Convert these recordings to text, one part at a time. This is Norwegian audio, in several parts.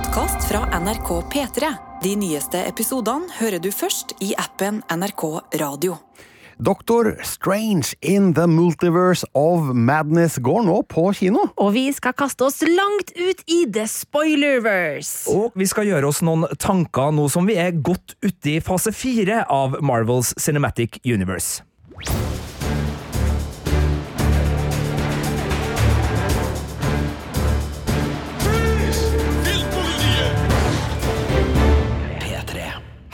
podkast fra NRK P3. De nyeste episodene hører du først i appen NRK Radio. Doctor Strange in the Multiverse of Madness går nå på kino. Og vi skal kaste oss langt ut i the spoilerverse. Og vi skal gjøre oss noen tanker nå som vi er godt ute i fase fire av Marvels Cinematic Universe.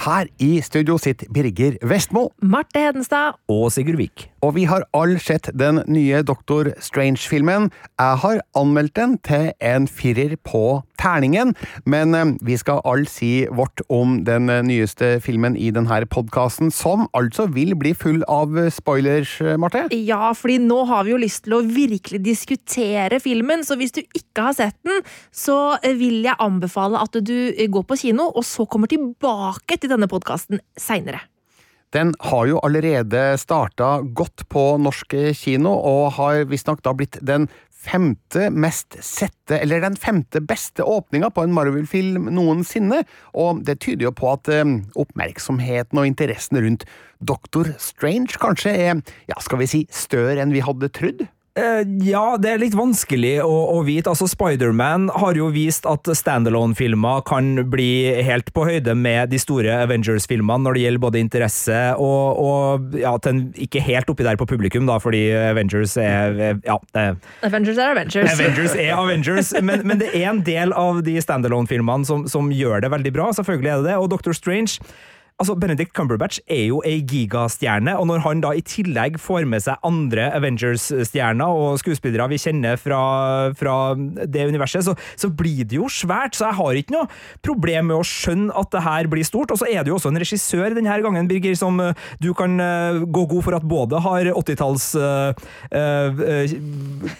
Her i studio sitter Birger Vestmo, Marte Hedenstad. Og Sigurd Vik. og vi har alle sett den nye Doctor Strange-filmen. Jeg har anmeldt den til en firer på terningen, men eh, vi skal alle si vårt om den eh, nyeste filmen i denne podkasten, som altså vil bli full av spoilers, eh, Marte. Ja, fordi nå har vi jo lyst til å virkelig diskutere filmen, så hvis du ikke har sett den, så vil jeg anbefale at du går på kino, og så kommer tilbake til denne podkasten seinere. Den har jo allerede starta godt på norsk kino, og har visstnok da blitt den femte mest sette, eller den femte beste åpninga på en Marvel-film noensinne, og det tyder jo på at eh, oppmerksomheten og interessen rundt Doctor Strange kanskje er, ja, skal vi si, større enn vi hadde trodd? Eh, ja, det er litt vanskelig å, å vite. Altså, Spiderman har jo vist at standalone-filmer kan bli helt på høyde med de store Avengers-filmene når det gjelder både interesse og, og ja, til en, ikke helt oppi der på publikum, da, fordi Avengers er ja, det, Avengers er Avengers. Avengers er Avengers, men, men det er en del av de standalone-filmene som, som gjør det veldig bra. Selvfølgelig er det det. Og Doctor Strange Altså, Benedict Cumberbatch er jo ei gigastjerne, og når han da i tillegg får med seg andre Avengers-stjerner og skuespillere vi kjenner fra, fra det universet, så, så, blir det jo svært. Så jeg har ikke noe problem med å skjønne at det her blir stort. Og så er det jo også en regissør denne gangen, Birger, som uh, du kan uh, gå god for at både har 80-talls uh,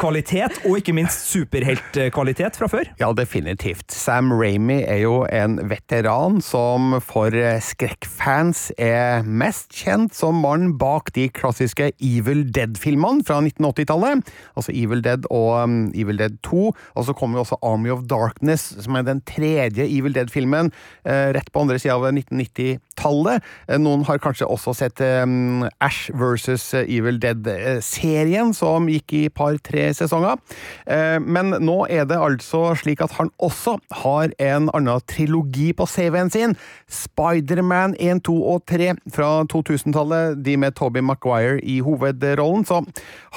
kvalitet og ikke minst superheltkvalitet fra før. Ja, definitivt. Sam Ramy er jo en veteran som for skrekkfans er mest kjent som mannen bak de klassiske Evil Dead-filmene fra 1980-tallet. Altså Evil Dead og um, Evil Dead 2. Og så kommer jo også Army of Darkness, som er den tredje Evil Dead-filmen, uh, rett på andre sida av 1990-tallet. Uh, noen har kanskje også sett um, Ash versus Evil Dead-serien, som gikk i par-tre sesonger. Uh, men nå er det altså slik at han også har en annen trilogi på CV-en sin. Spiderman 1, 2 og 3 fra 2000-tallet, de med Toby Maguire i hovedrollen. Så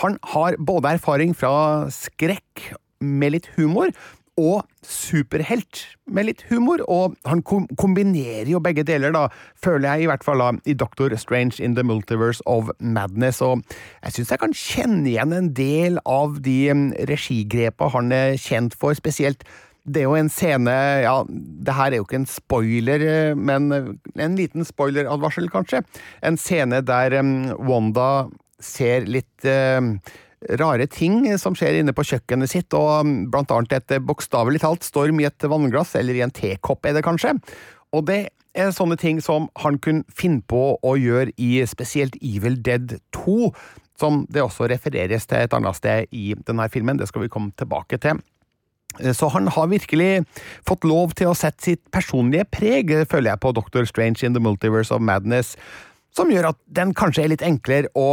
han har både erfaring fra skrekk med litt humor, og superhelt med litt humor, og han kom kombinerer jo begge deler, da, føler jeg i hvert fall, da, i Doctor Strange in the Multiverse of Madness, og jeg syns jeg kan kjenne igjen en del av de regigrepa han er kjent for, spesielt det er jo en scene Ja, det her er jo ikke en spoiler, men en liten spoileradvarsel, kanskje. En scene der Wanda ser litt rare ting som skjer inne på kjøkkenet sitt, og blant annet et bokstavelig talt storm i et vannglass, eller i en tekopp, er det kanskje. Og det er sånne ting som han kunne finne på å gjøre i spesielt Evil Dead 2, som det også refereres til et annet sted i denne filmen. Det skal vi komme tilbake til. Så han har virkelig fått lov til å sette sitt personlige preg, føler jeg, på Doctor Strange in the Multiverse of Madness, som gjør at den kanskje er litt enklere å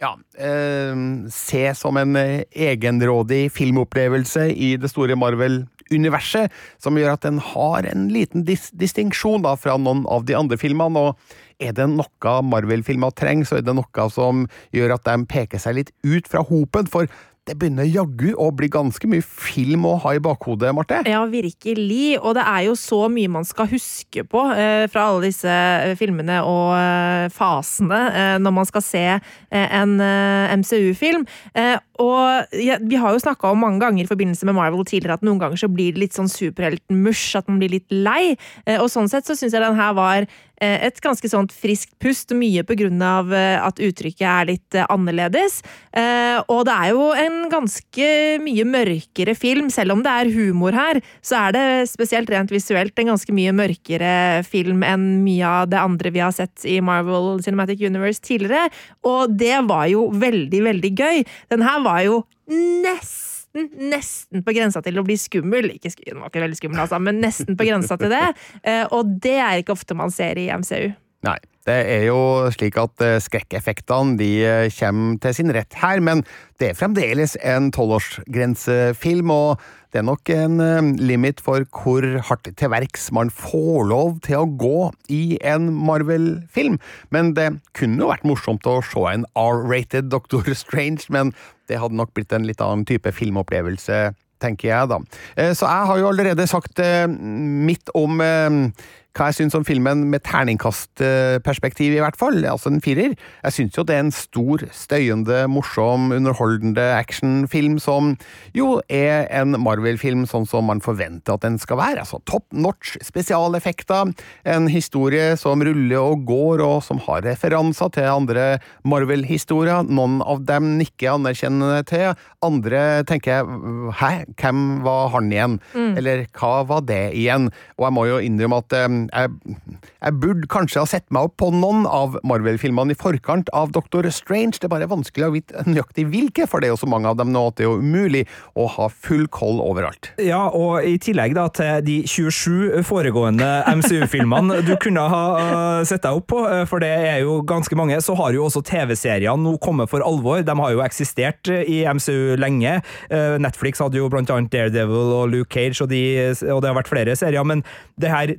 ja, eh, se som en egenrådig filmopplevelse i det store Marvel-universet, som gjør at den har en liten dis distinksjon da, fra noen av de andre filmene. og er det noe Marvel-filmer trenger, så er det noe som gjør at de peker seg litt ut fra hopen, for det begynner jaggu å bli ganske mye film å ha i bakhodet, Marte? Ja, virkelig. Og det er jo så mye man skal huske på eh, fra alle disse filmene og eh, fasene eh, når man skal se en MCU-film. Og ja, vi har jo snakka om mange ganger i forbindelse med Marvel tidligere at noen ganger så blir det litt sånn superhelten-mush, at man blir litt lei. Og sånn sett så syns jeg den her var et ganske sånt friskt pust, mye grunn av at uttrykket er litt annerledes. Og det er jo en ganske mye mørkere film, selv om det er humor her, så er det spesielt rent visuelt en ganske mye mørkere film enn mye av det andre vi har sett i Marvel Cinematic Universe tidligere, og det var jo veldig, veldig gøy. Den her var jo nesten nesten, på grensa til å bli skummel. Ikke, sk- den var ikke veldig skummel, altså, men nesten på grensa til det. Eh, og det er ikke ofte man ser i MCU. Nei. Det er jo slik at eh, skrekkeffektene de eh, kommer til sin rett her, men det er fremdeles en tolvårsgrensefilm, og det er nok en eh, limit for hvor hardt til verks man får lov til å gå i en Marvel-film. Men det kunne jo vært morsomt å se en R-rated Doctor Strange, men det hadde nok blitt en litt annen type filmopplevelse tenker jeg, da. Eh, Så jeg har jo allerede sagt eh, mitt om hva jeg syns om filmen med terningkastperspektiv, i hvert fall. Altså en firer. Jeg syns jo det er en stor, støyende, morsom, underholdende actionfilm som jo er en Marvel-film sånn som man forventer at den skal være. Altså top notch spesialeffekter, en historie som ruller og går, og som har referanser til andre Marvel-historier. Noen av dem nikker anerkjennende til, andre tenker jeg hæ, hvem var han igjen? Eller hva var det igjen? Og jeg må jo innrømme at jeg, jeg burde kanskje ha sett meg opp på noen av Marvel-filmene i forkant av Doctor Strange. Det er bare vanskelig å vite nøyaktig hvilke, for det er jo så mange av dem nå at det er jo umulig å ha full koll overalt. Ja, og i tillegg da til de 27 foregående MCU-filmene du kunne ha uh, sett deg opp på, uh, for det er jo ganske mange, så har jo også TV-seriene nå kommet for alvor. De har jo eksistert uh, i MCU lenge. Netflix hadde jo blant annet Daredevil og Luke Cage, og, de, og det har vært flere serier, men det her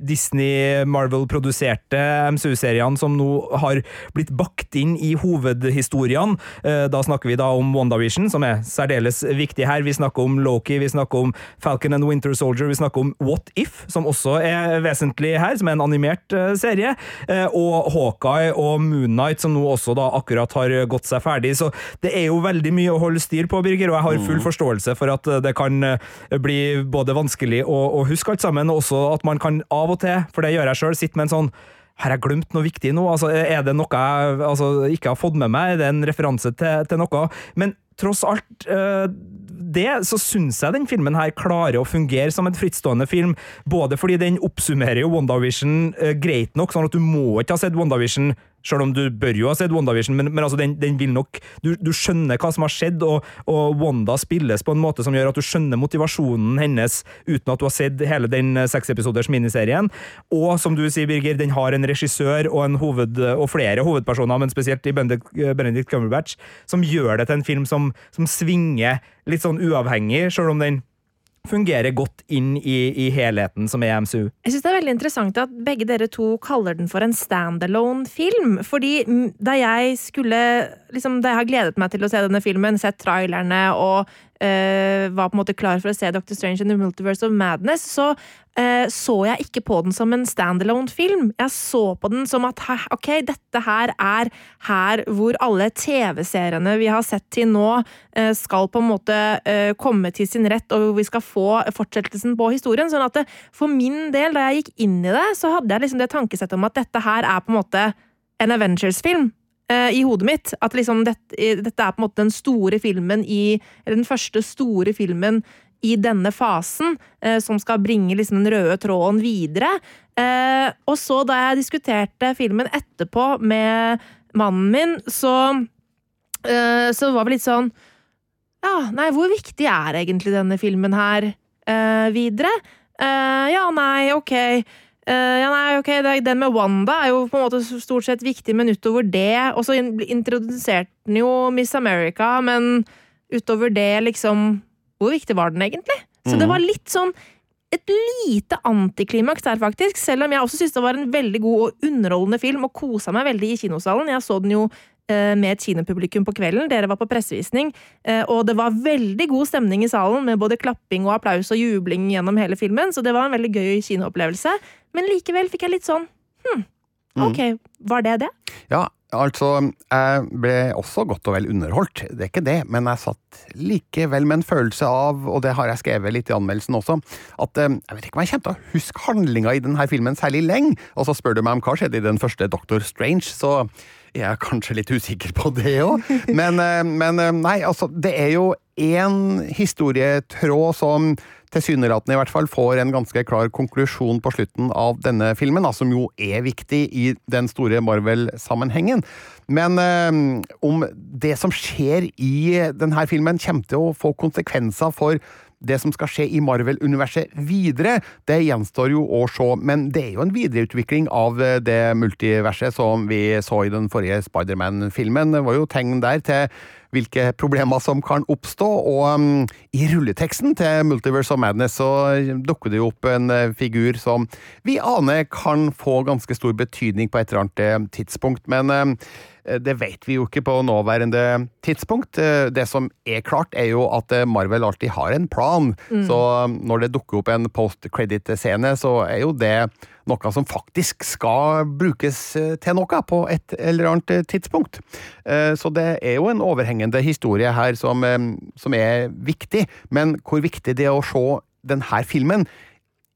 Disney-Marvel-produserte MCU-seriene som nå har blitt bakt inn i hovedhistoriene, uh, da snakker vi da om WandaVision, som er særdeles viktig her. Vi snakker om Loki, vi snakker om Falcon and Winter Soldier, vi snakker om What If, som også er vesentlig her, som er en animert eh, serie, eh, og Hawkeye og Moonnight, som nå også da akkurat har gått seg ferdig. Så det er jo veldig mye å holde styr på, Birger, og jeg har full forståelse for at eh, det kan eh, bli både vanskelig å, å huske alt sammen, og også at man kan av og til, for det gjør jeg sjøl, sitte med en sånn har jeg glemt noe viktig nå? Altså, er det noe jeg altså, ikke har fått med meg? Er det en referanse til, til noe? Men tross alt eh, det, så syns jeg den filmen her klarer å fungere som en frittstående film. Både fordi den oppsummerer jo WandaVision eh, greit nok, sånn at du må ikke ha sett WandaVision selv om du bør jo ha sett WandaVision, men, men altså den, den vil nok du, du skjønner hva som har skjedd, og, og Wanda spilles på en måte som gjør at du skjønner motivasjonen hennes uten at du har sett hele den eh, seksepisoders miniserien. Og som du sier, Birger, den har en regissør og, en hoved, og flere hovedpersoner, men spesielt i Benedict, Benedict Cumberbatch, som gjør det til en film som, som svinger litt sånn uavhengig, selv om den fungerer godt inn i, i helheten som er MCU. Jeg synes det er veldig interessant at begge dere to kaller den for en standalone-film. Fordi da jeg skulle liksom, Da jeg har gledet meg til å se denne filmen, sett trailerne og eh, var på en måte klar for å se Dr. Strange in the Multiverse of Madness, så uh, så jeg ikke på den som en standalone-film. Jeg så på den som at ok, dette her er her hvor alle TV-seriene vi har sett til nå, uh, skal på en måte komme til sin rett, og vi skal få fortsettelsen på historien. Sånn at det, for min del, da jeg gikk inn i det, så hadde jeg liksom det tankesettet om at dette her er på en måte en Avengers-film eh, i hodet mitt. At liksom dette, dette er på en måte den store filmen i Eller den første store filmen i denne fasen, eh, som skal bringe liksom den røde tråden videre. Eh, og så, da jeg diskuterte filmen etterpå med mannen min, så, eh, så var vi litt sånn Ja, nei, hvor viktig er egentlig denne filmen her eh, videre? Eh, ja, nei, ok. Eh, ja, nei, ok, Den med Wanda er jo på en måte stort sett viktig, men utover det Og så introduserte den jo Miss America, men utover det, liksom Hvor viktig var den egentlig? Så det var litt sånn et lite antiklimaks der, faktisk. Selv om jeg også syntes det var en veldig god og underholdende film, og kosa meg veldig i kinosalen. Jeg så den jo med et kinopublikum på kvelden. Dere var på pressevisning. eh, Og det var veldig god stemning i salen, med både klapping og applaus og jubling gjennom hele filmen, så det var en veldig gøy kinoopplevelse. Men likevel fikk jeg litt sånn Hm, ok, var det det? Ja, altså, jeg ble også godt og vel underholdt, det er ikke det, men jeg satt likevel med en følelse av, og det har jeg skrevet litt i anmeldelsen også, at eh, jeg vet ikke om jeg kommer til å huske handlinga i denne filmen særlig lenge, og så spør du meg om hva skjedde i den første Doctor Strange, så jeg er kanskje litt usikker på det òg. Men, eh, men eh, nei, altså, det er jo én historietråd som tilsynelatende i hvert fall får en ganske klar konklusjon på slutten av denne filmen, da, som jo er viktig i den store Marvel-sammenhengen. Men eh, om det som skjer i denne filmen kommer til å få konsekvenser for det som skal skje i Marvel-universet videre, det gjenstår jo å se, men det er jo en videreutvikling av eh, det multiverset som vi så i den forrige Spiderman-filmen. Det var jo tegn der til hvilke problemer som kan oppstå, og um, i rulleteksten til Multiverse of Madness så dukker det jo opp en uh, figur som vi aner kan få ganske stor betydning på et eller annet uh, tidspunkt, men um, det vet vi jo ikke på nåværende tidspunkt. Uh, det som er klart, er jo at Marvel alltid har en plan. Mm. Så um, når det dukker opp en post-credit-scene, så er jo det noe som faktisk skal brukes eh, til noe på et eller annet eh, tidspunkt. Eh, så det er jo en overhengende historie her som, som er viktig, men hvor viktig det er å se denne filmen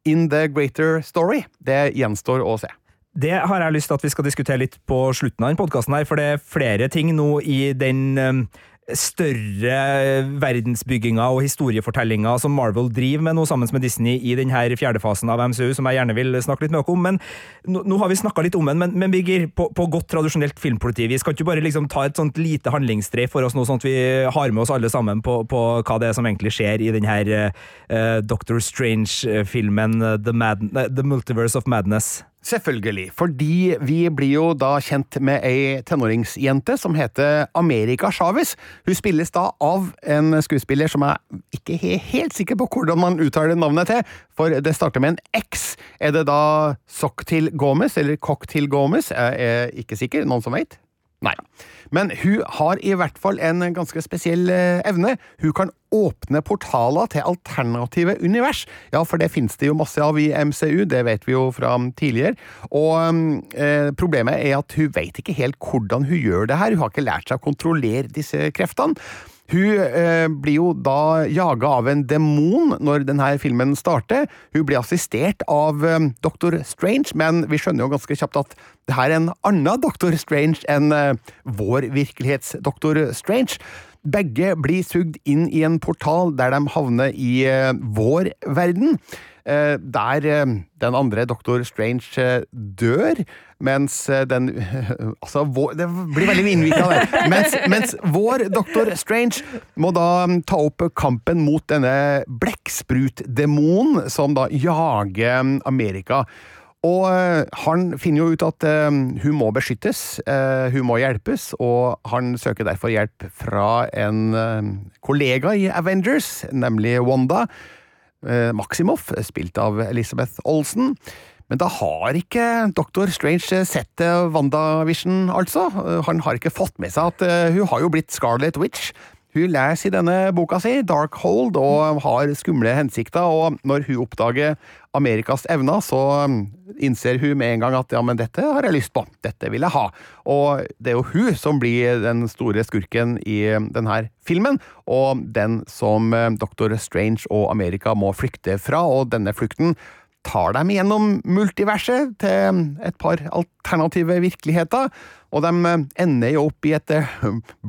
in the greater story, det gjenstår å se. Det har jeg lyst til at vi skal diskutere litt på slutten av denne podkasten, for det er flere ting nå i den større verdensbygginga og historiefortellinga som Marvel driver med nå sammen med Disney i denne fjerde fasen av MCU, som jeg gjerne vil snakke litt med dere om. Men nå, har vi snakka litt om den, men, men Birger, på, på, godt tradisjonelt filmpoliti, vi skal ikke bare liksom ta et sånt lite handlingsstreif for oss nå, sånn at vi har med oss alle sammen på, på hva det er som egentlig skjer i denne uh, Doctor Strange-filmen The, The Multiverse of Madness? Selvfølgelig, fordi vi blir jo da kjent med ei tenåringsjente som heter America Chavez. Hun spilles da av en skuespiller som jeg ikke er helt sikker på hvordan man uttaler navnet til, for det starter med en X. Er det da Socktil Gomez, eller Cocktil Gomez? Jeg er ikke sikker. Noen som veit? Nei. Men hun har i hvert fall en ganske spesiell eh, evne. Hun kan åpne portaler til alternative univers. Ja, for det finnes det jo masse av i MCU, det vet vi jo fra tidligere. Og eh, problemet er at hun vet ikke helt hvordan hun gjør det her. Hun har ikke lært seg å kontrollere disse kreftene. Hun eh, blir jo da jaga av en demon når denne filmen starter. Hun blir assistert av eh, Dr. Strange, men vi skjønner jo ganske kjapt at det her er en annen Dr. Strange enn eh, vår virkelighets-Dr. Strange. Begge blir sugd inn i en portal der de havner i eh, vår verden. Eh, der eh, den andre Dr. Strange dør, mens den Altså, det blir veldig innvikla det. Mens, mens, vår Dr. Strange må da mm, ta opp kampen mot denne blekksprutdemonen som da jager mm, Amerika. Og han finner jo ut at hun må beskyttes, hun må hjelpes, og han søker derfor hjelp fra en kollega i Avengers, nemlig Wanda. Maximoff, spilt av Elizabeth Olsen. Men da har ikke Dr. Strange sett WandaVision, altså. Han har ikke fått med seg at hun har jo blitt Scarlet Witch. Hun leser i denne boka si, Darkhold, og har skumle hensikter, og når hun oppdager Amerikas evner, så um, innser hun med en gang at ja, men dette har jeg lyst på, dette vil jeg ha. Og det er jo hun som blir den store skurken i um, denne filmen, og den som Doctor Dr. Strange og Amerika må flykte fra, og denne flukten tar dem gjennom multiverset til et par alternative virkeligheter. Og de eh, ender jo opp i et eh,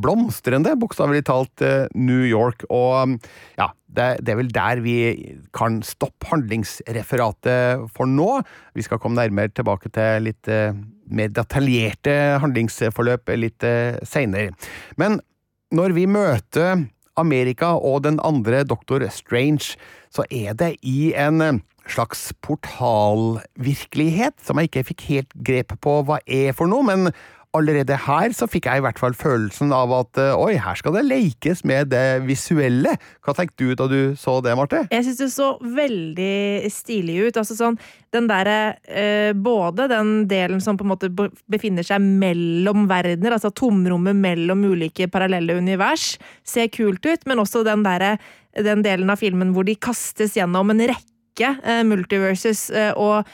blomstrende, bokstavelig talt, eh, New York. Og ja, det, det, er vel der vi kan stoppe handlingsreferatet for nå. Vi skal komme nærmere tilbake til litt mer detaljerte handlingsforløp litt seinere. Men når vi møter Amerika og den andre Doktor Strange, så er det i en slags portalvirkelighet som jeg ikke fikk helt grep på hva er for noe, men allerede her så fikk jeg i hvert fall følelsen av at eh, oi, her skal det lekes med det visuelle. Hva tenkte du da du så det, Marte? Jeg syns det så veldig stilig ut. Altså sånn, den derre eh, Både den delen som på en måte befinner seg mellom verdener, altså tomrommet mellom ulike parallelle univers, ser kult ut, men også den derre den delen av filmen hvor de kastes gjennom en rekke rekke eh, multiverses, eh, og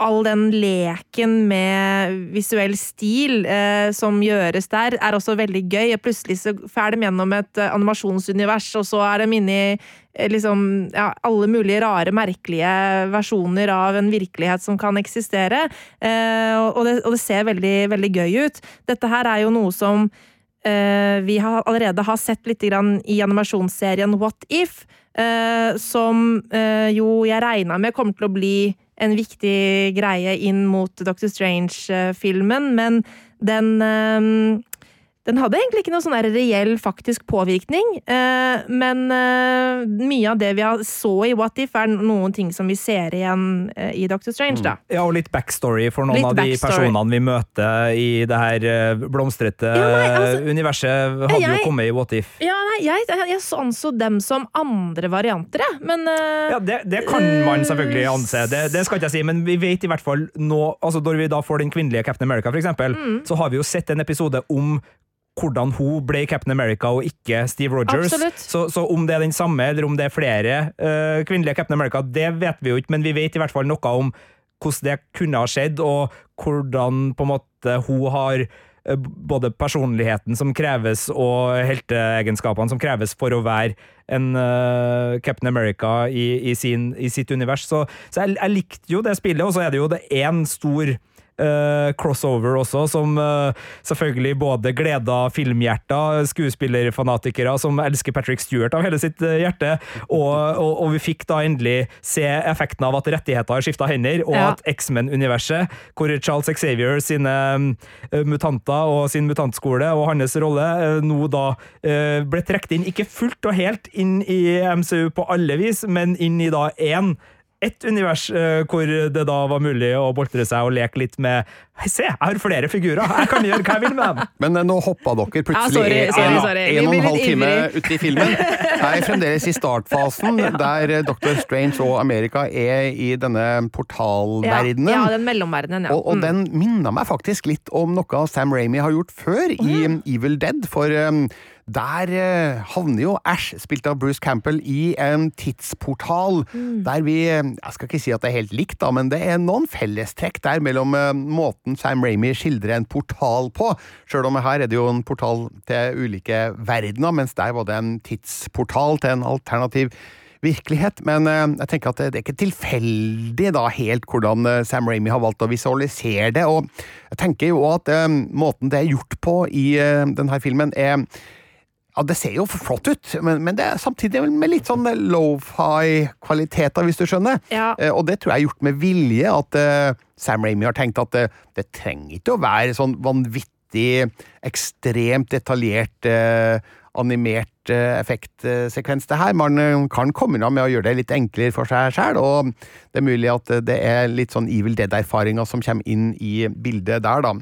all den leken med visuell stil eh, som gjøres der, er også veldig gøy. Plutselig så fer de gjennom et eh, animasjonsunivers, og så er de inne eh, liksom, ja, alle mulige rare, merkelige versjoner av en virkelighet som kan eksistere. Og, det, og, det, ser veldig, veldig gøy ut. Dette her er jo noe som vi har allerede har sett litt i animasjonsserien What If, eh, som eh, jo jeg regna med kommer til å bli en viktig greie inn mot Doctor Strange-filmen, men den eh, den hadde egentlig ikke noe sånn reell faktisk påvirkning, eh, men eh, mye av det vi har så i What If, er noen ting som vi ser igjen eh, i Doctor Strange, da. Ja, og litt backstory for noen Litt av de backstory. personene vi møter i det her blomstrete Ja, nei, altså- universet, hadde Jeg- jo kommet i What If. Ja, nei, jeg, jeg, jeg anså dem som andre varianter, jeg, men eh, Ja, det, det kan man selvfølgelig anse, det, det skal ikke jeg si, men vi vet i hvert fall nå altså Når vi da får den kvinnelige Captain America, for eksempel, Mm. så har vi jo sett en episode om hvordan hun ble Captain America og ikke Steve Rogers. Så, så om det er den samme, eller om det er flere uh, kvinnelige Captain America, det vet vi jo ikke, men vi vet i hvert fall noe om hvordan det kunne ha skjedd, og hvordan på en måte hun har eh, både personligheten som kreves, og helteegenskapene som kreves for å være en uh, Captain America i, i, sin, i sitt univers. Så, så jeg, jeg likte jo det spillet, og så er det jo det én stor crossover også, som eh, selvfølgelig både gleda filmhjerter, skuespillerfanatikere som elsker Patrick Stewart av hele sitt eh, hjerte, og, og, og vi fikk da endelig se effekten av at rettigheter har skifta hender, og Ja. at X-Men-universet, hvor Charles Xavier sine eh, mutanter og sin mutantskole og hans rolle eh, nå da eh, ble trukket inn, ikke fullt og helt inn i MCU på alle vis, men inn i da én ett univers eh, hvor det da var mulig å boltre seg og leke litt med Se, jeg har flere figurer! Jeg kan gjøre hva jeg vil med dem! Men eh, nå hoppa dere plutselig sorry, sorry, en, sorry. En og en halv time ut i filmen. Jeg er fremdeles i startfasen, der Doctor Dr. Strange og Amerika er i denne portalverdenen. ja, den mellomverdenen, ja. Og, og Mm. den minner meg faktisk litt om noe Sam Ramy har gjort før i Evil Dead, for um, der havner jo Ash, spilt av Bruce Campbell, i en tidsportal der vi Jeg skal ikke si at det er helt likt, da, men det er noen fellestrekk der mellom uh, måten Sam Ramy skildrer en portal på. Sjøl om her er det jo en portal til ulike verdener, mens der var det en tidsportal til en alternativ virkelighet, men eh, jeg tenker at det, er ikke tilfeldig da helt hvordan eh, Sam Ramy har valgt å visualisere det, og jeg tenker jo at eh, måten det er gjort på i denne filmen er ja, Det ser jo flott ut, men, men det er samtidig med litt sånn lofi-kvaliteter, hvis du skjønner. Ja. Eh, og det tror jeg er gjort med vilje, at eh, Sam Ramy har tenkt at eh, det trenger ikke å være sånn vanvittig, ekstremt detaljert eh, animert effektsekvens, det her. Man eh, kan komme unna med å gjøre det litt enklere for seg sjøl, og det er mulig at eh, det er litt sånn Evil Dead-erfaringer som kommer inn i bildet der, da.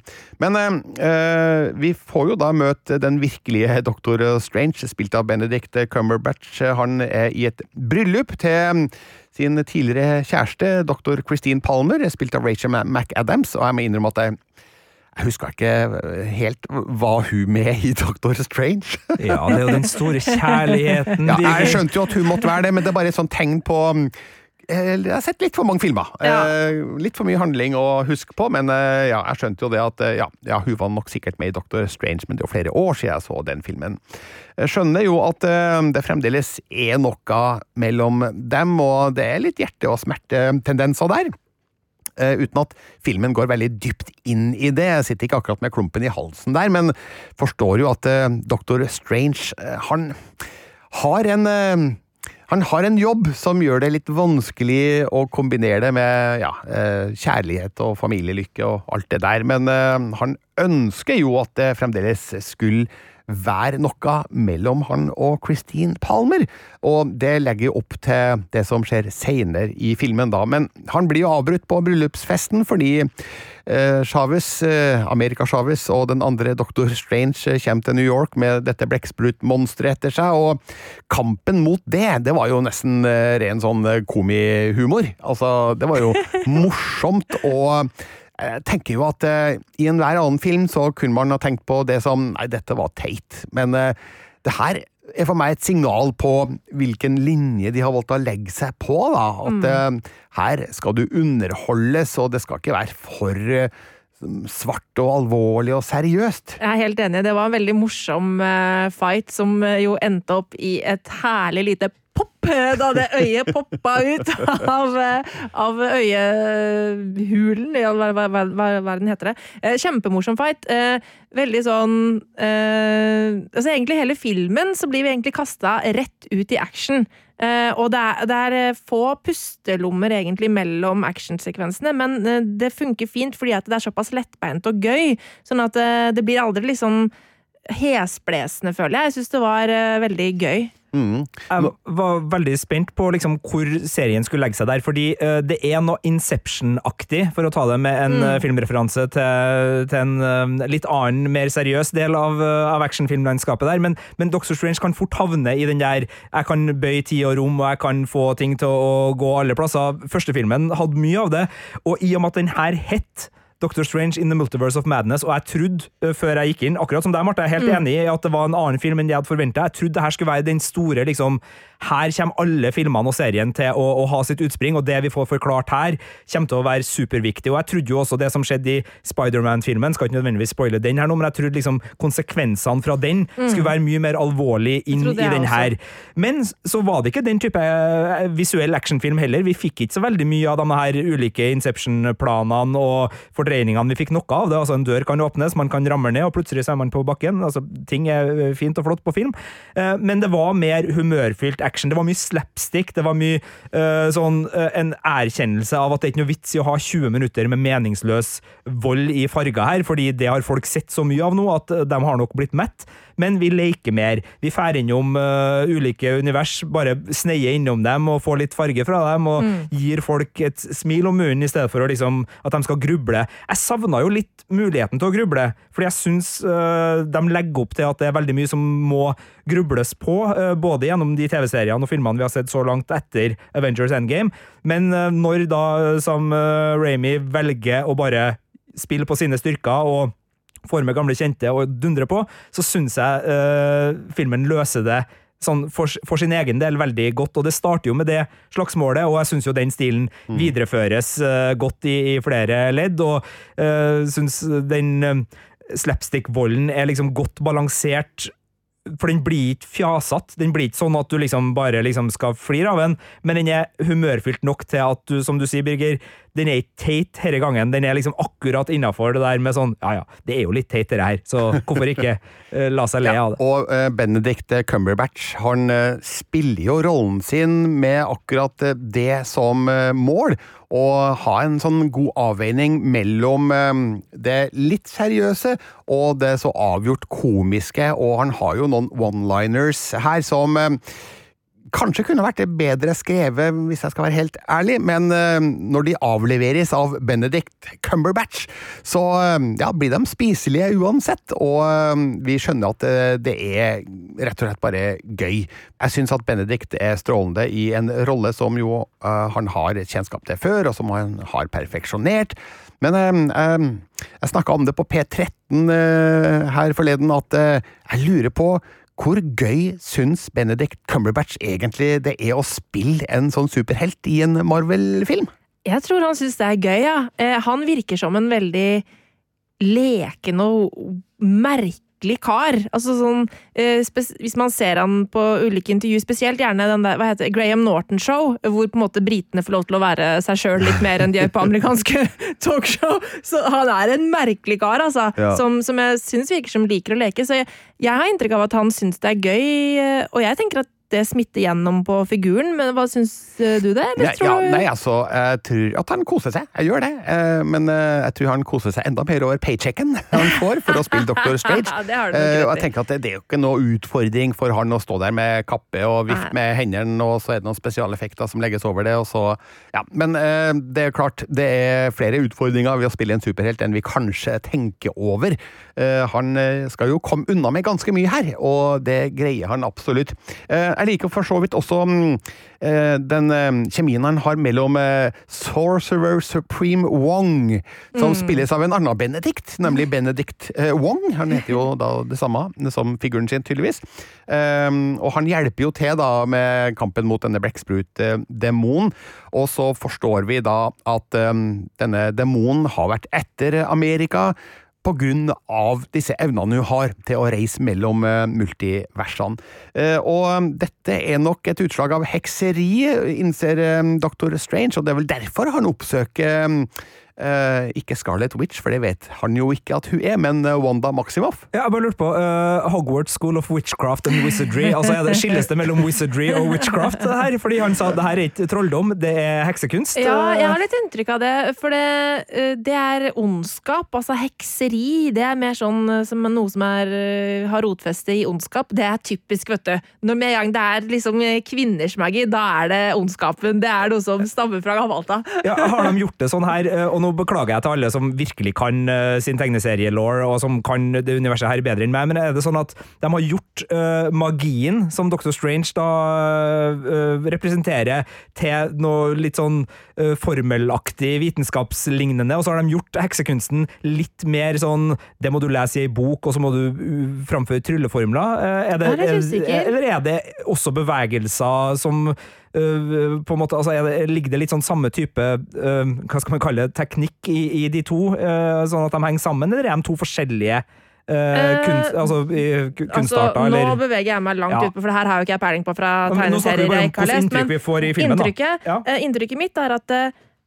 Men eh, eh, vi får jo da møte den virkelige Dr. Strange, spilt av Benedict Cumberbatch. Han er i et bryllup til sin tidligere kjæreste, dr. Christine Palmer, spilt av Rachel McAdams, og jeg må innrømme at jeg jeg husker ikke helt Var hun med i Doctor Strange? Ja, det er jo den store kjærligheten. Ja, jeg skjønte jo at hun måtte være det, men det er bare et sånt tegn på eh, Jeg har sett litt for mange filmer. Ja. Eh, Litt for mye handling å huske på, men eh, ja, jeg skjønte jo det at eh, ja, ja, hun var nok sikkert med i Doctor Strange, men det er jo flere år siden jeg så den filmen. Jeg skjønner jo at eh, det fremdeles er noe mellom dem, og det er litt hjerte- og smertetendenser der. Eh, uten at filmen går veldig dypt inn i det. Jeg sitter ikke akkurat med klumpen i halsen der, men forstår jo at eh, Dr. Strange, eh, han har en han har en jobb som gjør det litt vanskelig å kombinere det med ja, kjærlighet og familielykke og alt det der, men han ønsker jo at det fremdeles skulle være noe mellom han og Christine Palmer, og det legger opp til det som skjer senere i filmen da, men han blir jo avbrutt på bryllupsfesten fordi eh, Chavez, eh, America Chavez og den andre Dr. Strange eh, kommer til New York med dette blekksprutmonsteret etter seg, og kampen mot det, det var jo nesten eh, ren sånn eh, komihumor. Altså, det var jo morsomt, og jeg tenker jo at eh, i enhver annen film så kunne man ha tenkt på det som Nei, dette var teit. Men eh, det her er for meg et signal på hvilken linje de har valgt å legge seg på. da. At eh, her skal du underholdes, og det skal ikke være for eh, svart og alvorlig og seriøst. Jeg er helt enig. Det var en veldig morsom eh, fight som eh, jo endte opp i et herlig lite pop da det øyet poppa ut av, av øyehulen, hva, hva, hva, hva den heter det. Eh, kjempemorsom fight. Eh, veldig sånn eh, Altså egentlig hele filmen så blir vi egentlig kasta rett ut i action. Eh, og det er, det er, få pustelommer egentlig mellom actionsekvensene, men det funker fint fordi at det er såpass lettbeint og gøy. Sånn at det blir aldri liksom hesblesende, føler jeg. Jeg syns det var veldig gøy. Mm. Jeg var veldig spent på liksom hvor serien skulle legge seg der, fordi uh, det er noe Inception-aktig, for å ta det med en mm. uh, filmreferanse til, til en uh, litt annen, mer seriøs del av, av actionfilmlandskapet der. Men, men Doctor Strange kan fort havne i den der jeg kan bøye tid og rom, og jeg kan få ting til å gå alle plasser. Første filmen hadde mye av det, og i og med at den her het Doctor Strange in the Multiverse of Madness, og jeg trodde uh, før jeg gikk inn, akkurat som deg, Marte, jeg er helt mm. enig i at det var en annen film enn jeg hadde forventa. Jeg trodde det her skulle være den store liksom her kommer alle filmene og serien til å, å, ha sitt utspring, og det vi får forklart her, kommer til å være superviktig. Og jeg trodde jo også det som skjedde i Spiderman-filmen, skal ikke nødvendigvis spoile den her nå, men jeg trodde liksom konsekvensene fra den mm. skulle være mye mer alvorlig inn i den her. Men så var det ikke den type eh, visuell actionfilm heller. Vi fikk ikke så veldig mye av de her ulike Inception-planene og fordreiningene. Vi fikk noe av det. altså En dør kan åpnes, man kan ramle ned, og plutselig så er man på bakken. altså Ting er fint og flott på film, eh, men det var mer humørfylt action. Det var mye slapstick. Det var mye eh, sånn uh, en erkjennelse av at det er ikke noe vits i å ha 20 minutter med meningsløs vold i farger her, fordi det har folk sett så mye av nå at uh, de har nok blitt mett. Men vi leker mer. Vi drar innom uh, ulike univers, bare sneier innom dem og får litt farge fra dem, og mm. gir folk et smil om munnen i stedet for å, liksom, at de skal gruble. Jeg savna jo litt muligheten til å gruble, fordi jeg syns uh, de legger opp til at det er veldig mye som må grubles på, uh, både gjennom de TV-seriene og filmene vi har sett så langt etter Avengers Endgame, men uh, når da som Ramy velger å bare spille på sine styrker og får med gamle kjente og dundrer på, så syns jeg filmen løser det sånn for, for, sin egen del veldig godt. Og det starter jo med det slagsmålet, og jeg syns jo den stilen mm. videreføres uh, godt i, i, flere ledd, og uh, syns den uh, slapstick-volden er liksom godt balansert for den blir ikke fjasete. Den blir ikke sånn at du liksom bare liksom skal flire av den, men den er humørfylt nok til at du, som du sier, Birger, den er ikke teit denne gangen. Den er liksom akkurat innafor det der med sånn Ja ja, det er jo litt teit, det her, så hvorfor ikke uh, la seg le av det? Ja, og uh, Benedict Cumberbatch han uh, spiller jo rollen sin med akkurat det som mål å ha en sånn god avveining mellom eh, det litt seriøse og det så avgjort komiske, og han har jo noen one-liners her som eh, kanskje kunne vært bedre skrevet, hvis jeg skal være helt ærlig, men uh, når de avleveres av Benedict Cumberbatch, så uh, ja, blir de spiselige uansett, og uh, vi skjønner at det er rett og slett bare gøy. Jeg syns at Benedict er strålende i en rolle som jo han har kjennskap til før, og som han har perfeksjonert. Men jeg snakka om det på P13 her forleden, at jeg lurer på hvor gøy syns Benedict Cumberbatch egentlig det er å spille en sånn superhelt i en Marvel-film? Jeg tror han syns det er gøy, ja. Eh, han virker som en veldig leken og merkelig skikkelig kar. Altså sånn, eh, hvis man ser han på ulike intervjuer, spesielt gjerne den der, hva heter det, Graham Norton-show, hvor på en måte britene får lov til å være seg sjøl litt mer enn de gjør på amerikanske talkshow. Så han er en merkelig kar, altså. Ja. Som, som, jeg syns virker som liker å leke. Så jeg, jeg har inntrykk av at han syns det er gøy, eh, og jeg tenker at det smitter gjennom på figuren, men hva syns eh, du det? Ja, ja, nei, altså, jeg tror at han koser seg. Jeg gjør det. Eh, men eh, jeg tror han koser seg enda mer over paychecken han får for å spille Dr. Strange. og jeg tenker at det, det, er jo ikke noe utfordring for han å stå der med kappe og vifte med hendene, og så er det noen spesialeffekter som legges over det, og så Ja. Men det er klart, det er flere utfordringer ved å spille en superhelt enn vi kanskje tenker over. Han skal jo komme unna med ganske mye her, og det greier han absolutt. Jeg liker for så vidt også mm, eh, den eh, kjemien han har mellom eh, Sorcerer Supreme Wong, som mm. spilles av en annen Benedict, nemlig Benedict Wong. Han heter jo da det samme som figuren sin, tydeligvis. Og han hjelper jo til da med kampen mot denne blekksprut-demonen. Og så forstår vi da at denne demonen har vært etter Amerika på grunn av disse evnene hun har til å reise mellom eh, multiversene. Eh, og dette er nok et utslag av hekseri, innser doktor. Strange, og det er vel derfor han oppsøker Uh, ikke Scarlet Witch, for det vet han jo ikke at hun er, men uh, Wanda Maximoff. Ja, jeg bare lurte på, uh, Hogwarts School of Witchcraft and Wizardry, altså er det Skilles det mellom wizardry og witchcraft her? Fordi han sa at det her er ikke trolldom, det er heksekunst. Ja, jeg har litt inntrykk av det, for det, det er ondskap, altså hekseri. Det er mer sånn som noe som er, har rotfeste i ondskap. Det er typisk, vet du. Når med en gang det er liksom kvinners magi, da er det ondskapen. Det er noe som stammer fra gammelt av. Ja, har de gjort det sånn her, og nå beklager jeg til alle som virkelig kan uh, sin tegneserielaw, og som kan det universet her bedre enn meg, men er det sånn at de har gjort uh, magien, som Dr. Strange da uh, representerer, til noe litt sånn formelaktig, vitenskapslignende, og så har de gjort heksekunsten litt mer sånn Det må du lese i ei bok, og så må du framføre trylleformler. Er det, er eller er det også bevegelser som Uh, på en måte, altså, det, Ligger det litt sånn samme type uh, hva skal man kalle det, teknikk i, i de to, uh, sånn at de henger sammen, eller er de to forskjellige kunst, altså, kunstarter? Altså, nå beveger jeg meg langt ja. utpå, for det her har jo ikke jeg peiling på fra tegneserier jeg ikke har lest. Men inntrykket, ja. inntrykket mitt er at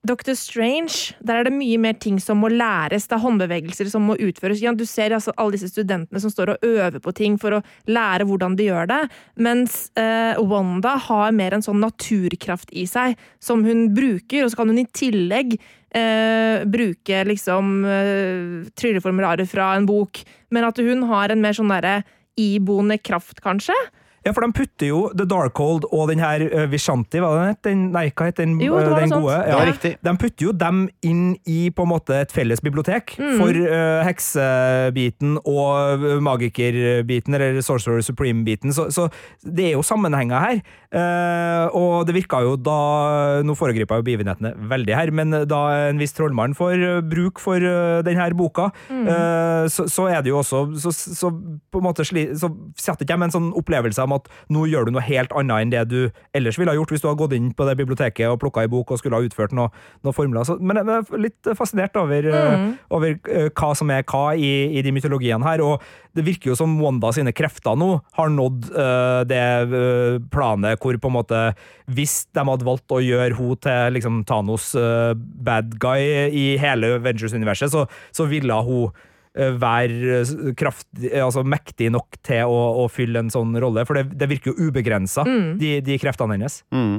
Dr. Strange, der er det mye mer ting som må læres. Det er håndbevegelser som må utføres. Du ser altså alle disse studentene som står og øver på ting for å lære hvordan de gjør det. Mens eh, Wanda har mer en sånn naturkraft i seg som hun bruker, og så kan hun i tillegg eh, bruke liksom eh, trylleformularer fra en bok. Men at hun har en mer sånn derre iboende kraft, kanskje. Ja, for de putter jo The Darkhold og den her uh, Vishanti, hva den het? Nei, hva het den, jo, den gode? Ja. ja, riktig. De putter jo dem inn i på en måte et felles bibliotek mm. for uh, heksebiten og magikerbiten, eller Sorcerer Supreme-biten, så, så, det er jo sammenhenger her. Uh, og det virka jo da Nå foregriper jeg jo begivenhetene veldig her, men da en viss trollmann får bruk for denne boka, mm. så, så, er det jo også Så, så på en måte sli, så setter ikke jeg med en sånn opplevelse av at nå gjør du noe helt annet enn det du ellers ville ha gjort hvis du hadde gått inn på det biblioteket og plukka ei bok og skulle ha utført noen noe formler. Så, men jeg er litt fascinert over, eh, mm. over uh, hva som er hva i, i, de mytologiene her. og det virker jo som Wanda sine krefter nå har nådd uh, det uh, planet hvor på en måte Hvis de hadde valgt å gjøre henne til liksom, Thanos bad guy i hele Ventures-universet, så, så ville hun Eh, være eh, kraftig, altså mektig nok til å, å, fylle en sånn rolle, for det, det virker jo ubegrensa, mm. de, de, kreftene hennes. Mm.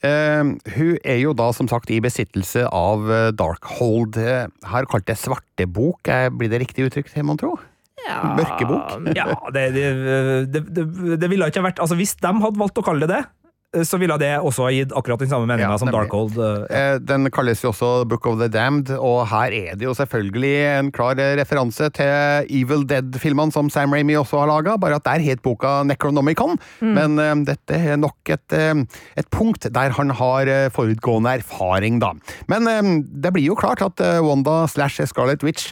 Uh, hun er jo da som sagt i besittelse av Darkhold. Her kalt det svartebok, blir det riktig uttrykk, mon tro? Ja, Mørkebok? ja, det, det, det, det ville ikke vært Altså, hvis de hadde valgt å kalle det det, Eh, så ville det også ha gitt akkurat den samme meninga ja, som Darkhold. Uh, ja. Eh, den kalles jo også Book of the Damned, og her er det jo selvfølgelig en klar referanse til Evil Dead-filmene som Sam Ramy også har laga, bare at der het boka Necronomicon. Mm. Men um, dette er nok et, et, punkt der han har forutgående erfaring, da. Men det blir jo klart at Wanda slash Scarlet Witch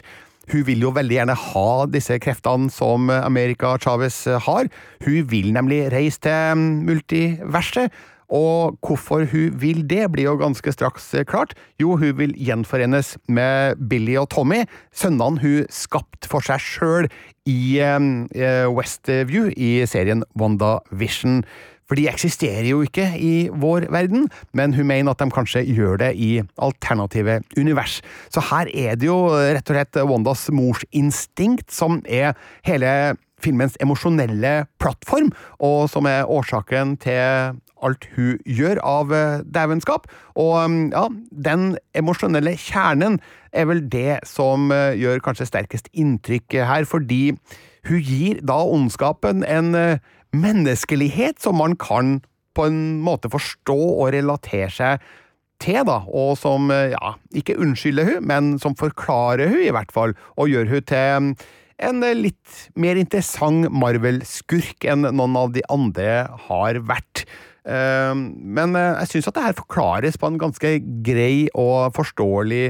hun vil jo veldig gjerne ha disse kreftene som America Chavez har. Hun vil nemlig reise til mm, multiverset. Og hvorfor hun vil det, blir jo ganske straks klart. Jo, hun vil gjenforenes med Billy og Tommy, sønnene hun skapte for seg sjøl i mm, eh, Westview i serien WandaVision. For de eksisterer jo ikke i vår verden, men hun mener at de kanskje gjør det i alternative univers. Så her er det jo rett og slett Wandas morsinstinkt som er hele filmens emosjonelle plattform, og som er årsaken til alt hun gjør av eh, dævenskap. Og mm, ja, den emosjonelle kjernen er vel det som eh, gjør kanskje sterkest inntrykk her, fordi hun gir da ondskapen en eh, menneskelighet som man kan på en måte forstå og relatere seg til, da, og som ja, ikke unnskylder hun, men som forklarer hun i hvert fall, og gjør hun til en litt mer interessant Marvel-skurk enn noen av de andre har vært. Ehm, men eh, jeg syns at det her forklares på en ganske grei og forståelig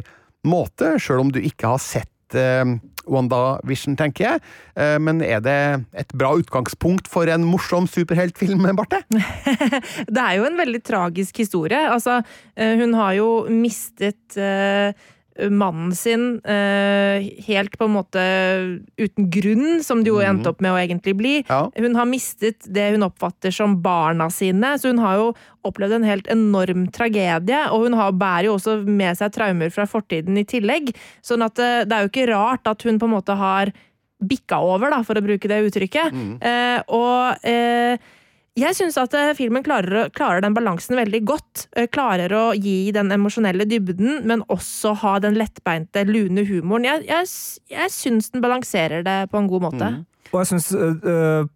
måte, sjøl om du ikke har sett WandaVision, tenker jeg. Eh, men er det et bra utgangspunkt for en morsom superheltfilm, Barte? det er jo en veldig tragisk historie. Altså, eh, hun har jo mistet mannen sin eh, helt på en måte uten grunn, som det jo endte opp med å egentlig bli. Ja. Hun har mistet det hun oppfatter som barna sine, så hun har jo opplevd en helt enorm tragedie. Og hun har, bærer jo også med seg traumer fra fortiden i tillegg. Sånn at eh, det er jo ikke rart at hun på en måte har bikka over, da, for å bruke det uttrykket. Eh, og eh, jeg syns at eh, filmen klarer, klarer den balansen veldig godt. Eh, Klarer å gi den emosjonelle dybden, men også ha den lettbeinte, lune humoren. Jeg, jeg, jeg syns den balanserer det på en god måte. Og jeg syns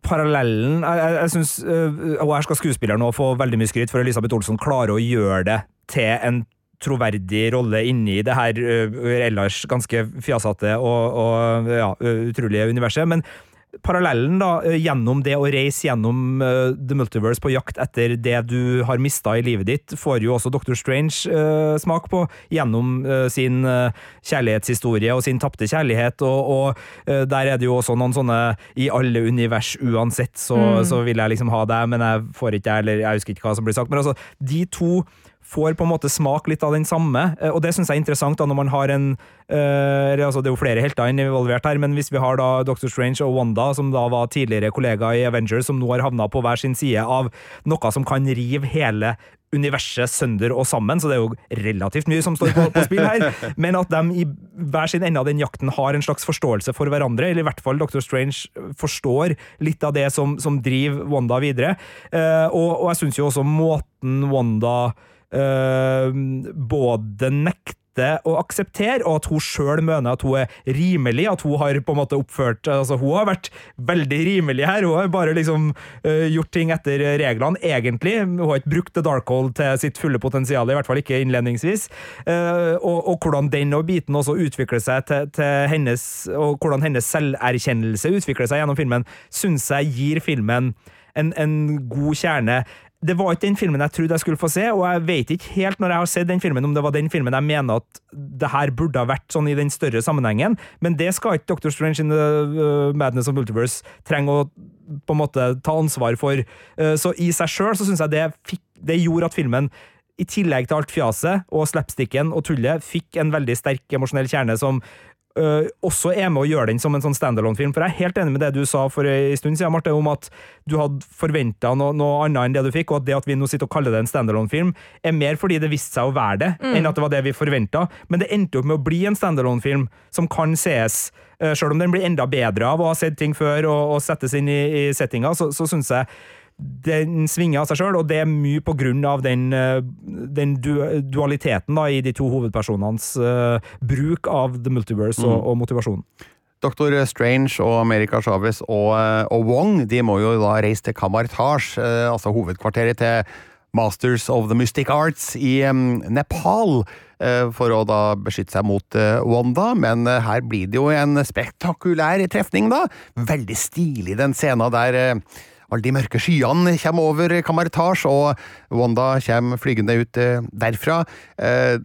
parallellen Jeg, jeg, synes, øh, Og her skal skuespilleren nå få veldig mye skryt, for Elisabeth Olsson klarer å gjøre det til en troverdig rolle inni det her øh, ellers ganske fjasete og, og ja, øh, utrolige universet. Men parallellen da, øh, gjennom det å reise gjennom uh, The Multiverse på jakt etter det du har mista i livet ditt, får jo også Doctor Strange uh, smak på gjennom uh, sin kjærlighetshistorie og sin tapte kjærlighet. Og, og der er det jo også noen sånne I alle univers uansett, så, så vil jeg liksom ha deg, men jeg får ikke det, eller jeg husker ikke hva som blir sagt. Men altså, de to får på en måte smak litt av den samme, eh, og det syns jeg er interessant da når man har en eh, altså Det er jo flere helter involvert her, men hvis vi har da Doctor Strange og Wanda, som da var tidligere kollega i Avengers, som nå har havna på hver sin side av noe som kan rive hele universet sønder og sammen, så det er jo relativt mye som står på, på spill her, men at de i hver sin ende av den jakten har en slags forståelse for hverandre, eller i hvert fall Doctor Strange forstår litt av det som, som driver Wanda videre. Eh, og, og jeg syns jo også måten Wanda eh, både nekte å akseptere, og at hun sjøl mener at hun er rimelig, at hun har på en måte oppført altså Hun har vært veldig rimelig her, hun har bare liksom eh, gjort ting etter reglene, egentlig. Hun har ikke brukt The Darkhold til sitt fulle potensial, i hvert fall ikke innledningsvis. Uh, og, og hvordan den og biten også utvikler seg til, til hennes Og hvordan hennes selverkjennelse utvikler seg gjennom filmen, syns jeg gir filmen en, en god kjerne. Det var ikke den filmen jeg trodde jeg skulle få se, og jeg vet ikke helt når jeg har sett den filmen om det var den filmen jeg mener at det her burde ha vært sånn i den større sammenhengen, men det skal ikke Doctor Strange in the uh, Madness of Multiverse trenge å på en måte ta ansvar for. Uh, så i seg sjøl så syns jeg det, fikk, det gjorde at filmen i tillegg til alt fjaset og slapsticken og tullet, fikk en veldig sterk emosjonell kjerne som øh, også er med å gjøre den som en sånn standalone-film. For jeg er helt enig med det du sa for en stund siden, Marte, om at du hadde forventa noe, noe annet enn det du fikk, og at det at vi nå sitter og kaller det en standalone-film, er mer fordi det viste seg å være det, enn at det var det vi forventa. Men det endte opp med å bli en standalone-film som kan sees. Uh, Sjøl om den blir enda bedre av å ha sett ting før og, og settes inn i, i settinga, så, så syns jeg den svinger av seg sjøl, og det er mye på grunn av den, eh, den dualiteten da, i de to hovedpersonenes uh, bruk av The Multiverse og, og motivasjonen. Dr. Strange og America Chavez og, eh, og Wong de må jo da reise til Kamartaj, eh, altså hovedkvarteret til Masters of the Mystic Arts i Nepal, for å da beskytte seg mot Wanda. Men her blir det jo en spektakulær trefning, da. Veldig stilig den scenen der alle de mørke skyene kommer over Kamartaj, og Wanda kommer flygende ut eh, derfra. Eh,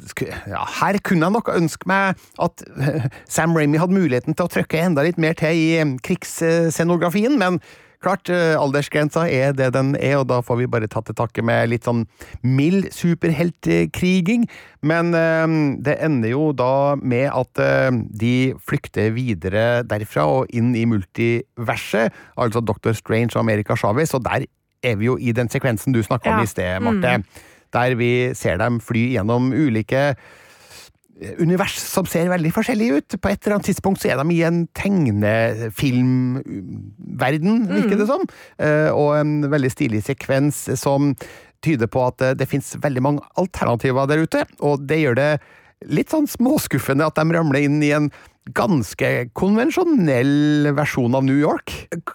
ja, her kunne jeg nok ønske meg at eh, Sam Raimi hadde muligheten til å trykke enda litt mer til i krigsscenografien, men klart, eh, aldersgrensa er det den er, og da får vi bare ta til takke med litt sånn mild superheltkriging. Men eh, det ender jo da med at eh, de flykter videre derfra og inn i multiverset, altså Dr. Strange og America Chavez, og der er vi jo i den sekvensen du snakka om Ja. i sted, Marte. Der vi ser dem fly gjennom ulike univers som ser veldig forskjellig ut. På et eller annet tidspunkt så er de i en tegnefilmverden, virker det som. Eh, Og en veldig stilig sekvens som tyder på at eh, det finnes veldig mange alternativer der ute, og det gjør det litt sånn småskuffende at de ramler inn i en ganske konvensjonell versjon av New York.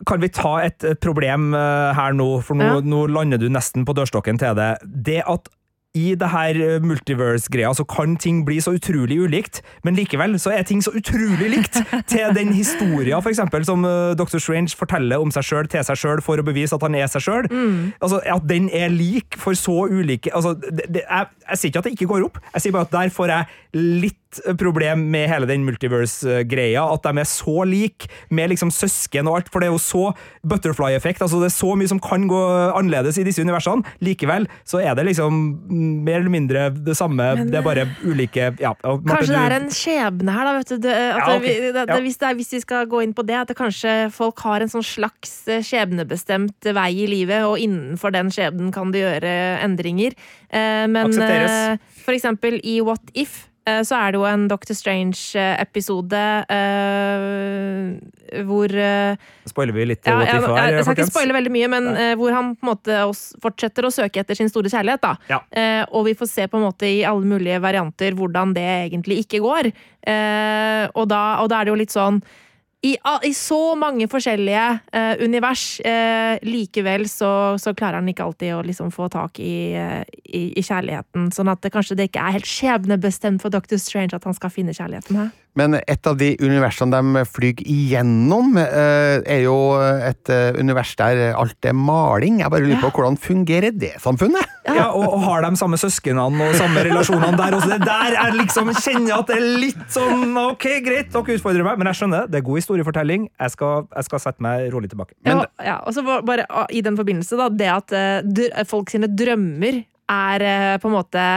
Kan vi ta et, et problem eh, her nå, for nå, Ja. nå lander du nesten på dørstokken til det. Det at i det her eh, multiverse-greia så kan ting bli så utrolig ulikt, men likevel så er ting så utrolig likt til den historia for eksempel, som eh, Dr. Strange forteller om seg sjøl til seg sjøl for å bevise at han er seg sjøl. Altså, at den er lik for så ulike altså, det, det, jeg, jeg sier ikke at det ikke går opp, jeg sier bare at der får jeg litt mitt problem med hele den multiverse-greia, at de er så like, med liksom søsken og alt, for det er jo så butterfly-effekt, altså det er så mye som kan gå annerledes i disse universene. Likevel så er det liksom mer eller mindre det samme, det er bare ulike ja, Marte, Kanskje det er en skjebne her, da. Vet du. Det, at Ja, okay. vi, det, det, Ja. hvis, det er, hvis vi skal gå inn på det, at det kanskje folk har en sånn slags eh, skjebnebestemt vei i livet, og innenfor den skjebnen kan de gjøre endringer. Eh, men Aksepteres. eh, for eksempel i What If eh, så er det jo en Doctor Strange-episode uh, hvor uh, Spoiler vi litt ja, ja, jeg, jeg skal ikke spoile veldig mye, men uh, hvor han på en måte fortsetter å søke etter sin store kjærlighet. da. Ja. Uh, og vi får se på en måte i alle mulige varianter hvordan det egentlig ikke går. Eh, og, da, og da er det jo litt sånn i, I så mange forskjellige eh, univers, eh, likevel så, så klarer han ikke alltid å liksom få tak i, eh, i, i kjærligheten. Sånn at det, kanskje det ikke er helt skjebnebestemt for Dr. Strange at han skal finne kjærligheten her. Men et av de universene de flyr igjennom, eh, er jo et eh, univers der alt er maling. Jeg bare lurer på hvordan fungerer det samfunnet? Ja, og, og har de samme søsknene og samme relasjonene der også. Det der er liksom kjenner at det er litt sånn Ok, greit, dere utfordrer meg, men jeg skjønner. Det er god historiefortelling. Jeg skal, jeg skal sette meg rolig tilbake. Men- ja, ja, og så bare ah, i den forbindelse, da, det at eh, folk sine drømmer er eh, på en måte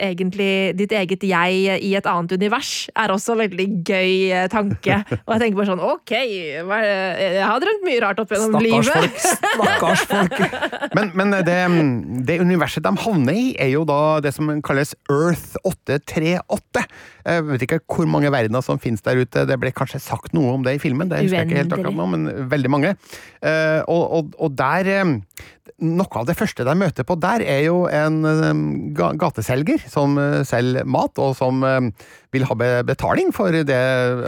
egentlig ditt eget jeg i et annet univers, er også en veldig gøy eh, tanke. Og jeg tenker bare sånn ok, det- jeg har drømt mye rart opp gjennom Stakkars livet. folk. Stakkars folk. Men, men det, det universet de havner i, er jo da det som kalles Earth 838. Jeg vet ikke hvor mange verdener som finnes der ute. Det ble kanskje sagt noe om det i filmen, det husker jeg ikke helt akkurat nå, men veldig mange. Eh, Og, og, og der eh, Noe av det første de møter på der, er jo en eh, gateselger som eh, selger mat, og som eh, vil ha betaling for det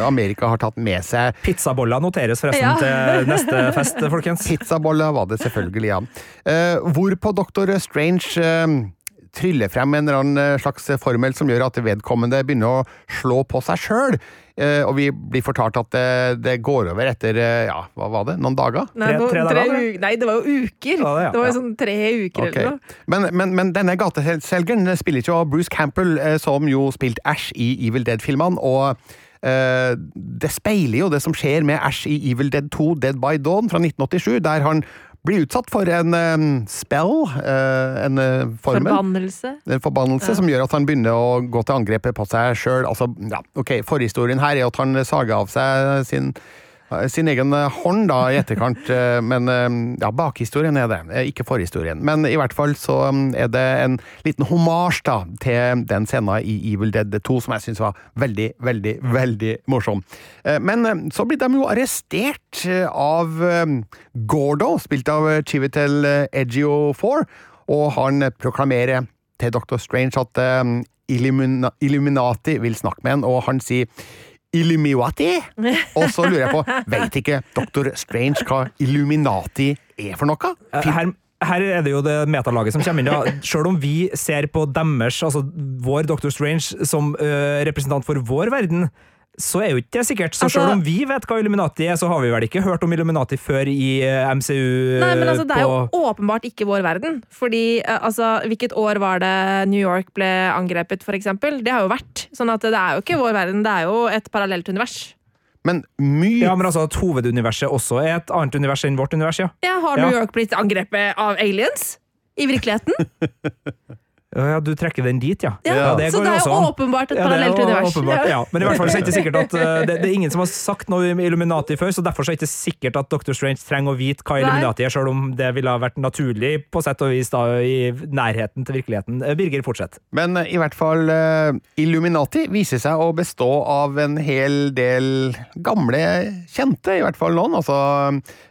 Amerika har tatt med seg. Pizzabolla noteres forresten Ja. til neste fest, folkens. Pizzabolla var det selvfølgelig, ja. Eh, hvorpå Dr. Strange tryller frem en eller annen slags formel som gjør at vedkommende begynner å slå på seg sjøl. Eh, og vi blir fortalt at det, det går over etter eh, ja, hva var det, noen dager? Nei, Tre- tre tre dager, u- nei, det var jo uker! Ja, det, ja. Det var jo sånn tre uker okay. eller noe. Men, men, men denne gateselgeren spiller ikke av Bruce Campbell, eh, som jo spilte Ash i Evil Dead-filmene. og Uh, det speiler jo det som skjer med Ash i Evil Dead 2 Dead by Dawn fra 1987, der han blir utsatt for en eh, spell, uh, en uh, formel. Forbannelse. en forbannelse som gjør at han begynner å gå til angrepet på seg sjøl. Altså, ja, ok, forhistorien her er at han sager av seg sin, sin egen hånd da, i etterkant, eh, men eh, ja, bakhistorien er det, eh, ikke forhistorien. Men i hvert fall så mm, er det en liten homasj da, til den scenen i Evil Dead 2 som jeg syns var veldig, veldig, veldig morsom. Eh, Men eh, så blir de jo arrestert eh, av eh, Gordo, spilt av eh, Chivitel eh, Ejiofor, og han proklamerer til Dr. Strange at eh, Illumina Illuminati vil snakke med han, og han sier Illumiwati? Og så lurer jeg på, veit ikke Dr. Strange hva Illuminati er for noe? Eh, Her, her er det jo det metalaget som kommer inn. Ja. Selv om vi ser på deres, altså vår Dr. Strange, som øh, representant for vår verden, så er jo ikke det sikkert. Så Altså- selv om vi vet hva Illuminati er, så har vi vel ikke hørt om Illuminati før i øh, MCU. Nei, men altså, det er jo åpenbart ikke vår verden. Fordi, eh, altså, hvilket år var det New York ble angrepet, for eksempel? Det har jo vært. Sånn at det er jo ikke vår verden, det er jo et parallelt univers. Men mye ja, men altså at hoveduniverset også er et annet univers enn vårt univers, ja. Ja, har Ja. New York blitt angrepet av aliens? I virkeligheten? Ja, du trekker den dit, ja. Ja, det så det er også jo åpenbart et Ja, parallelt univers. ja. Men i hvert fall så er det ikke sikkert at uh, det, det er ingen som har sagt noe om Illuminati før, så derfor så er det ikke sikkert at Dr. Strange trenger å vite hva Illuminati er, selv om det ville ha vært naturlig på sett og vis da i nærheten til virkeligheten. Eh, Birger, fortsett. Men eh, i hvert fall eh, Illuminati viser seg å bestå av en hel del gamle kjente, i hvert fall noen. Altså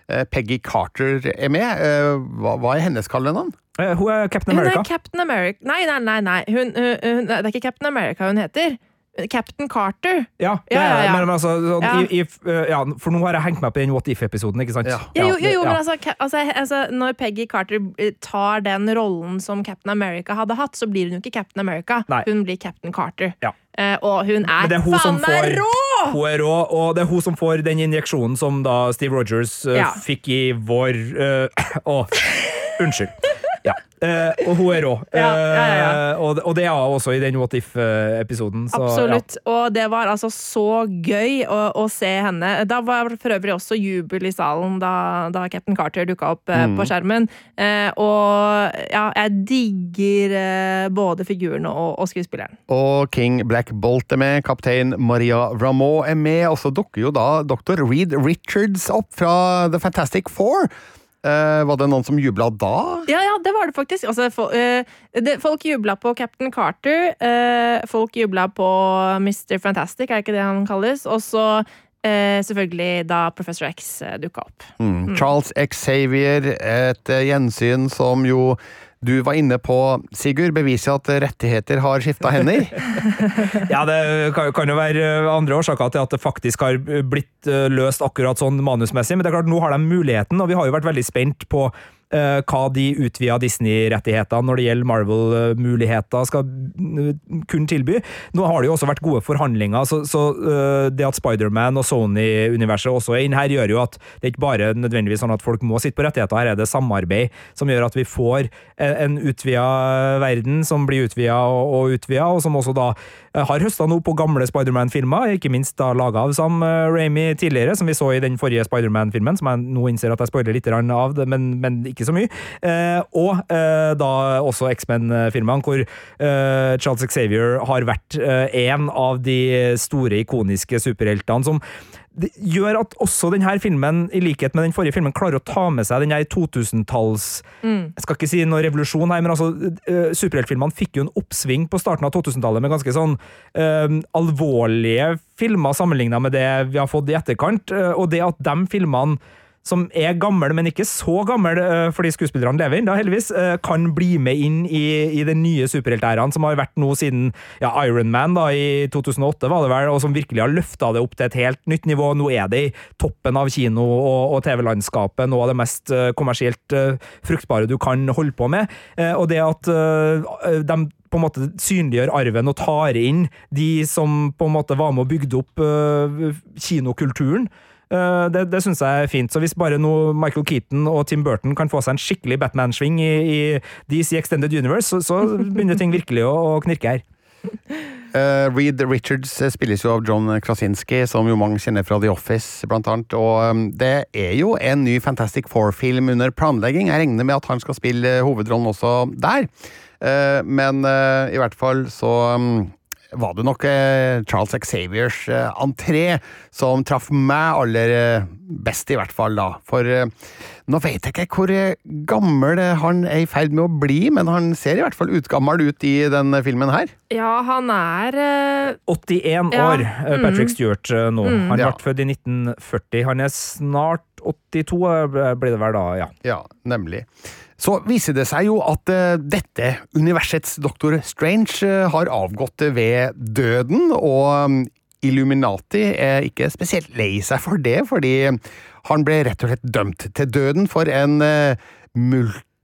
eh, Peggy Carter er med. Eh, Hva, hva er hennes kallenavn? Eh, Hun er Captain Hun er America. Captain America Nei, nei, nei. nei. Hun, hun, hun, det er ikke Captain America hun heter. Captain Carter. Ja, det Ja, ja, er- ja. Men, men altså, sånn, Ja. i, i, uh, ja, for nå har jeg hengt meg på den What If-episoden, ikke sant? Ja. Jo, jo, jo, jo ja. men altså, altså, altså, når Peggy Carter eh, tar den rollen som Captain America hadde hatt, så blir hun jo ikke Captain America. Nei. Hun blir Captain Carter. Ja. Eh, og hun er, Men er hun faen meg rå! Hun er rå, og det er hun som får den injeksjonen som da Steve Rogers uh, Ja. fikk i vår uh, Å, unnskyld. Ja. Eh, og hun er rå. Ja, ja, ja. Eh, og, og det er hun også i den What If-episoden. Absolutt. Og det var altså så gøy å, å se henne. Da var for øvrig også jubel i salen da, da Captain Carter dukka opp eh, på skjermen. Eh, og ja, jeg digger eh, både figuren og, og skuespilleren. Og King Black Bolt er med, kaptein Maria Rameau er med, og så dukker jo da dr. Reed Richards opp fra The Fantastic Four. Eh, var det noen som jubla da? Ja, ja, det var det faktisk. Altså, for, uh, det, folk jubla på Captain Carter. Uh, folk jubla på Mr. Fantastic, er ikke det han kalles? Og så eh, selvfølgelig da Professor X uh, dukka opp. Mm. Charles Xavier, et eh, gjensyn som jo du var inne på, Sigurd, beviser at rettigheter har skifta hender. Ja, det kan, jo være andre årsaker til at det faktisk har blitt eh, løst akkurat sånn manusmessig, men det er klart, nå har de muligheten, og vi har jo vært veldig spent på eh, hva de utvida Disney-rettighetene når det gjelder Marvel-muligheter skal mm, kunne tilby. Nå har det jo også vært gode forhandlinger, så, så eh, det at Spiderman og Sony-universet også er inne her, gjør jo at det ikke bare nødvendigvis sånn at folk må sitte på rettigheter, her er det samarbeid som gjør at vi får en- utvida verden som blir utvida og, og utvida, og som også da eh, har høsta noe på gamle Spiderman-filmer, ikke minst da laga av Sam Ramy Raimi tidligere, som vi så i den forrige Spiderman-filmen, som jeg nå innser at jeg spoiler litt av, men, men ikke så mye. Eh, og eh, da også X-Men-filmene, hvor eh, Charles Xavier har vært eh, en av de store, ikoniske superheltene som det gjør at også denne filmen, i likhet med den forrige filmen, klarer å ta med seg den 2000-talls Jeg skal ikke si noe revolusjon her, men altså, uh, superheltfilmene fikk jo en oppsving på starten av 2000-tallet med ganske sånn uh, alvorlige filmer sammenligna med det vi har fått i etterkant. uh, og det at de filmene som er gammel, men ikke så gammel, eh, fordi skuespillerne lever ennå, heldigvis, eh, kan bli med inn i, i den nye superheltæraen som har vært nå siden ja, Iron Man i 2008, var det vel, og som virkelig har løfta det opp til et helt nytt nivå. Nå er det i toppen av kino- og, og TV-landskapet, noe av det mest eh, kommersielt fruktbare du kan holde på med. Og det at de på en måte synliggjør arven og tar inn de som på en måte var med og bygde opp kinokulturen. Eh, det det syns jeg er fint. Så hvis bare nå Michael Keaton og Tim Burton kan få seg en skikkelig Batman-sving i, i DC Extended Universe, så, så begynner ting virkelig å, å knirke her. Uh, Reed Richards spilles jo av John Krasinski, som jo mange kjenner fra The Office, blant annet. Og um, det er jo en ny Fantastic Four-film under planlegging. Jeg regner med at han skal spille hovedrollen også der. Uh, men uh, i hvert fall så um, var det nok eh, Charles Xaviers eh, entré som traff meg aller eh, best, i hvert fall da. For eh, nå vet jeg ikke hvor eh, gammel han er i ferd med å bli, men han ser i hvert fall utgammel ut i denne filmen her. Ja, han er eh, 81 Ja. år, eh, Patrick Stewart eh, nå. Han Ja. ble født i 1940. Han er snart 82, eh, blir det vel da, ja. Ja, nemlig. Så viser det seg jo at eh, dette universets doktor Strange eh, har avgått ved døden, og mm, Illuminati er ikke spesielt lei seg for det, fordi han ble rett og slett dømt til døden for en uh,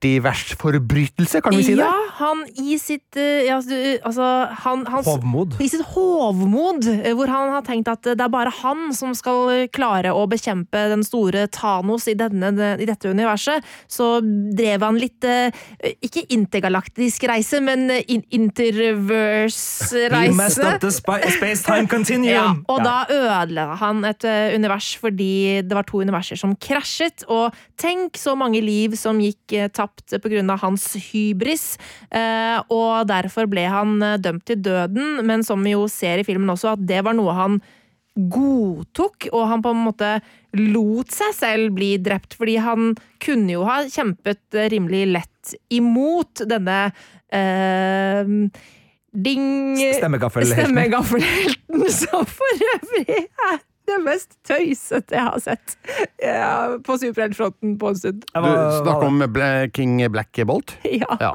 multiversforbrytelse, kan vi si det? Ja, han i sitt eh, ja, Altså, han, hans Hovmod. I sitt hovmod, eh, hvor han har tenkt at det er bare han som skal klare å bekjempe den store Thanos i, denne, i dette universet, så drev han litt eh, Ikke intergalaktisk reise, men in You messed interverse-reise. up the spa- space-time continuum! Ja, og da ødela han et eh, univers fordi det var to universer som krasjet. Og tenk så mange liv som gikk uh, tapt pga. hans hybris. eh, og derfor ble han eh, dømt til døden, men som vi jo ser i filmen også, at det var noe han godtok, og han på en måte lot seg selv bli drept, fordi han kunne jo ha kjempet eh, rimelig lett imot denne eh, ding Stemmegaffelhelten. Stemmegaffelhelten, som for øvrig er det mest tøysete jeg har sett ja, på superheltfronten på en stund. Du snakker om King Black Bolt? Ja. Ja.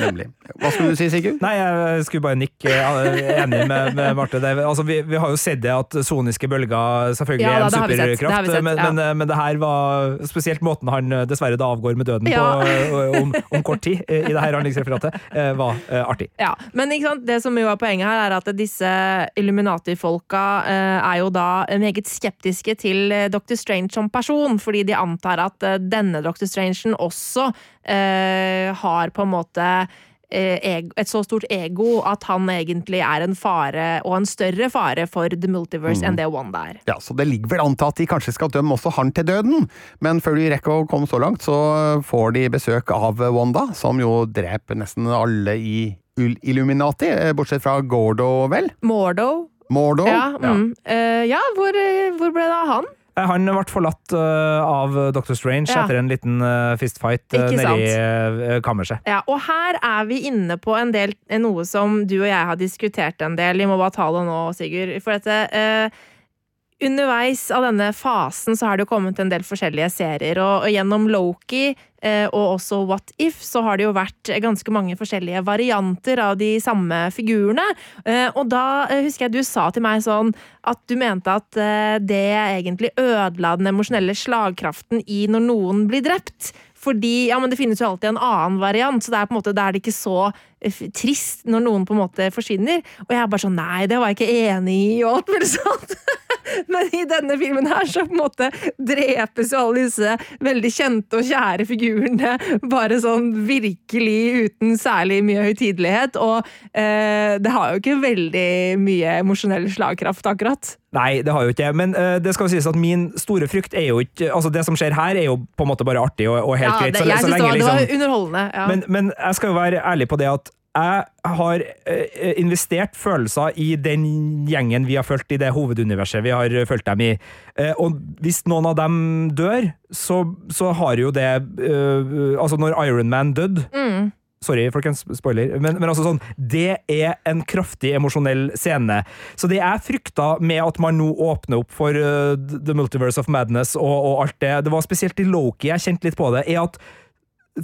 Nemlig. Hva skulle du si, Sigurd? Nei, jeg skulle bare nikke eh, enig med, med Marte. Det, altså, vi, vi, har jo sett det at soniske bølger selvfølgelig Ja, er en det har vi sett. Det superkraft, sett, men, ja. men, eh, men det her var spesielt måten han eh, dessverre da avgår med døden Ja. på om, om kort tid i det her handlingsreferatet, var artig. Ja, men ikke sant? det som jo er poenget her, er at disse Illuminati-folka er jo da meget skeptiske til Dr. Strange som person, fordi de antar at denne Dr. Strangen også har på en måte et så stort ego at han egentlig er en fare, og en større fare for The Multiverse enn det Wanda er. Ja, så det ligger vel an til at de kanskje skal dømme også han til døden, men før de rekker å komme så langt, så får de besøk av Wanda, som jo dreper nesten alle i Illuminati, eh, bortsett fra Gordo, vel? Mordo. Mordo? Ja, mm. Eh, ja hvor, eh, hvor ble det av han? Eh, Han ble forlatt eh, av Dr. Strange Ja. etter en liten uh, fistfight nedi kammerset. Ja, og her er vi inne på en del, noe som du og jeg har diskutert en del. Vi må bare ta det nå, Sigurd. For dette, eh, underveis av denne fasen så har det jo kommet en del forskjellige serier, og, og gjennom Loki eh, og også What If så har det jo vært ganske mange forskjellige varianter av de samme figurene. Eh, og da eh, husker jeg du sa til meg sånn at du mente at eh, det egentlig ødela den emosjonelle slagkraften i når noen blir drept. Fordi ja, men det finnes jo alltid en annen variant, så det er på en måte, der er det ikke så trist når noen på en måte forsvinner. Og jeg er bare sånn nei, det var jeg ikke enig i, og alt mulig sånt. Men i denne filmen her så på en måte drepes jo alle disse veldig kjente og kjære figurene bare sånn virkelig uten særlig mye høytidelighet. Og eh, det har jo ikke veldig mye emosjonell slagkraft, akkurat. Nei, det har jo ikke det. Men eh, det skal jo sies at min store frykt er jo ikke Altså, det som skjer her, er jo på en måte bare artig og, og helt Ja, greit. Så, jeg synes det, var, det var underholdende. Ja. men, men jeg skal jo være ærlig på det at jeg har eh, investert følelser i den gjengen vi har fulgt i det hoveduniverset vi har fulgt dem i. Eh, og hvis noen av dem dør, så, så har jo det eh, Altså, når Iron Man døde Mm. Sorry, folkens, spoiler. Men, men altså sånn, det er en kraftig emosjonell scene. Så det jeg frykta med at man nå åpner opp for uh, The Multiverse of Madness og, og alt det, det var spesielt i Loki jeg kjente litt på det, er at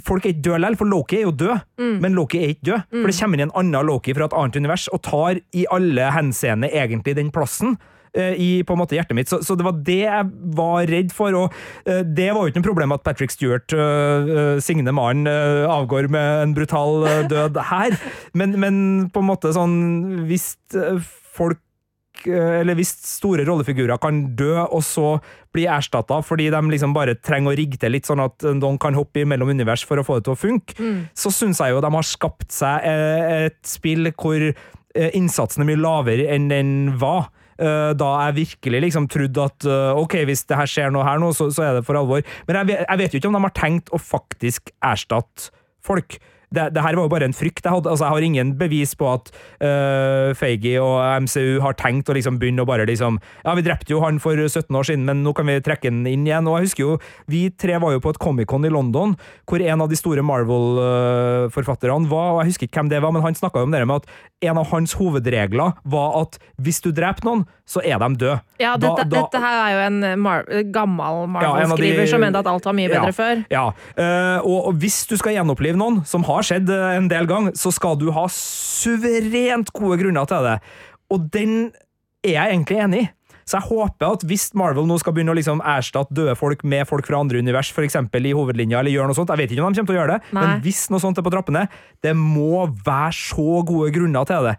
folk er ikke døde likevel, for Loki er jo død, men Loki er ikke død. For det kommer inn en annen Loki fra et annet univers og tar i alle henseende egentlig den plassen. eh, I på en måte hjertet mitt, så, så det var det jeg var redd for. Og uh, det var jo ikke noe problem at Patrick Stewart, uh, Signe Maren, eh, avgår med en brutal eh, død her, men, men på en måte sånn Hvis eh, folk eh, eller hvis store rollefigurer kan dø og så bli erstatta fordi de liksom bare trenger å rigge til litt sånn at noen kan hoppe mellom univers for å få det til å funke, så syns jeg jo de har skapt seg eh, et spill hvor eh, innsatsen er mye lavere enn den var. Eh, Da jeg virkelig liksom trodde at eh, ok, hvis det her skjer noe her nå, så, så er det for alvor. Men jeg jeg vet jo ikke om de har tenkt å faktisk erstatte folk. Det, det her var jo bare en frykt jeg hadde. Altså, jeg har ingen bevis på at uh, Feige og MCU har tenkt å liksom begynne å bare liksom Ja, vi drepte jo han for 17 år siden, men nå kan vi trekke den inn igjen. Og jeg husker jo, vi tre var jo på et Comic-Con i London, hvor en av de store Marvel-forfatterne var, og jeg husker ikke hvem det var, men han snakka om det med at en av hans hovedregler var at hvis du dreper noen, så er de døde. Ja, dette, da- dette her er jo en Mar gammel Ja, Marvel-skriver som mente at alt var mye bedre ja, før. Ja, uh, og, og hvis du skal gjenopplive noen, som har skjedd eh, en del gang, så skal du ha suverent gode grunner til det. Og den er jeg egentlig enig i. Så jeg håper at hvis Marvel nå skal begynne å liksom erstatte døde folk med folk fra andre univers, f.eks. i hovedlinja, eller gjøre noe sånt, jeg vet ikke om de kommer til å gjøre det, Nei. men hvis noe sånt er på trappene, det må være så gode grunner til det.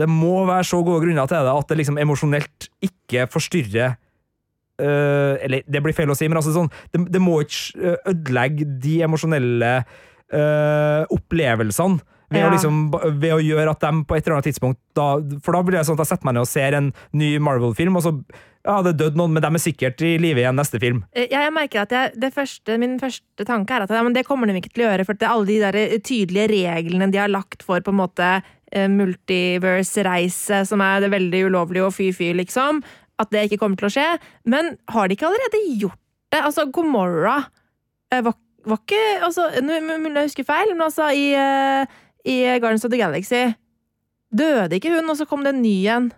Det må være så gode grunner til det at det liksom emosjonelt ikke forstyrrer øh, Eller det blir feil å si, men altså sånn, det, det må ikke ødelegge de emosjonelle øh, opplevelsene. Ved, Ja. å liksom, ved å gjøre at de på et eller annet tidspunkt da, For da blir det sånn at jeg setter meg ned og ser en ny Marvel-film, og så ja, det dødd noen, men de er sikkert i live igjen neste film. Eh, Ja, jeg merker at jeg, det første, Min første tanke er at ja, men det kommer de ikke til å gjøre. For det er alle de der eh, tydelige reglene de har lagt for på en måte multiverse-reise, som er det veldig ulovlig og fy-fy, liksom. At det ikke kommer til å skje. Men har de ikke allerede gjort det? Altså, Gomorra var, var ikke altså, nå Mulig jeg husker feil, men altså, i, eh, i Guardians of the Galaxy Døde ikke hun, og så kom det en ny en?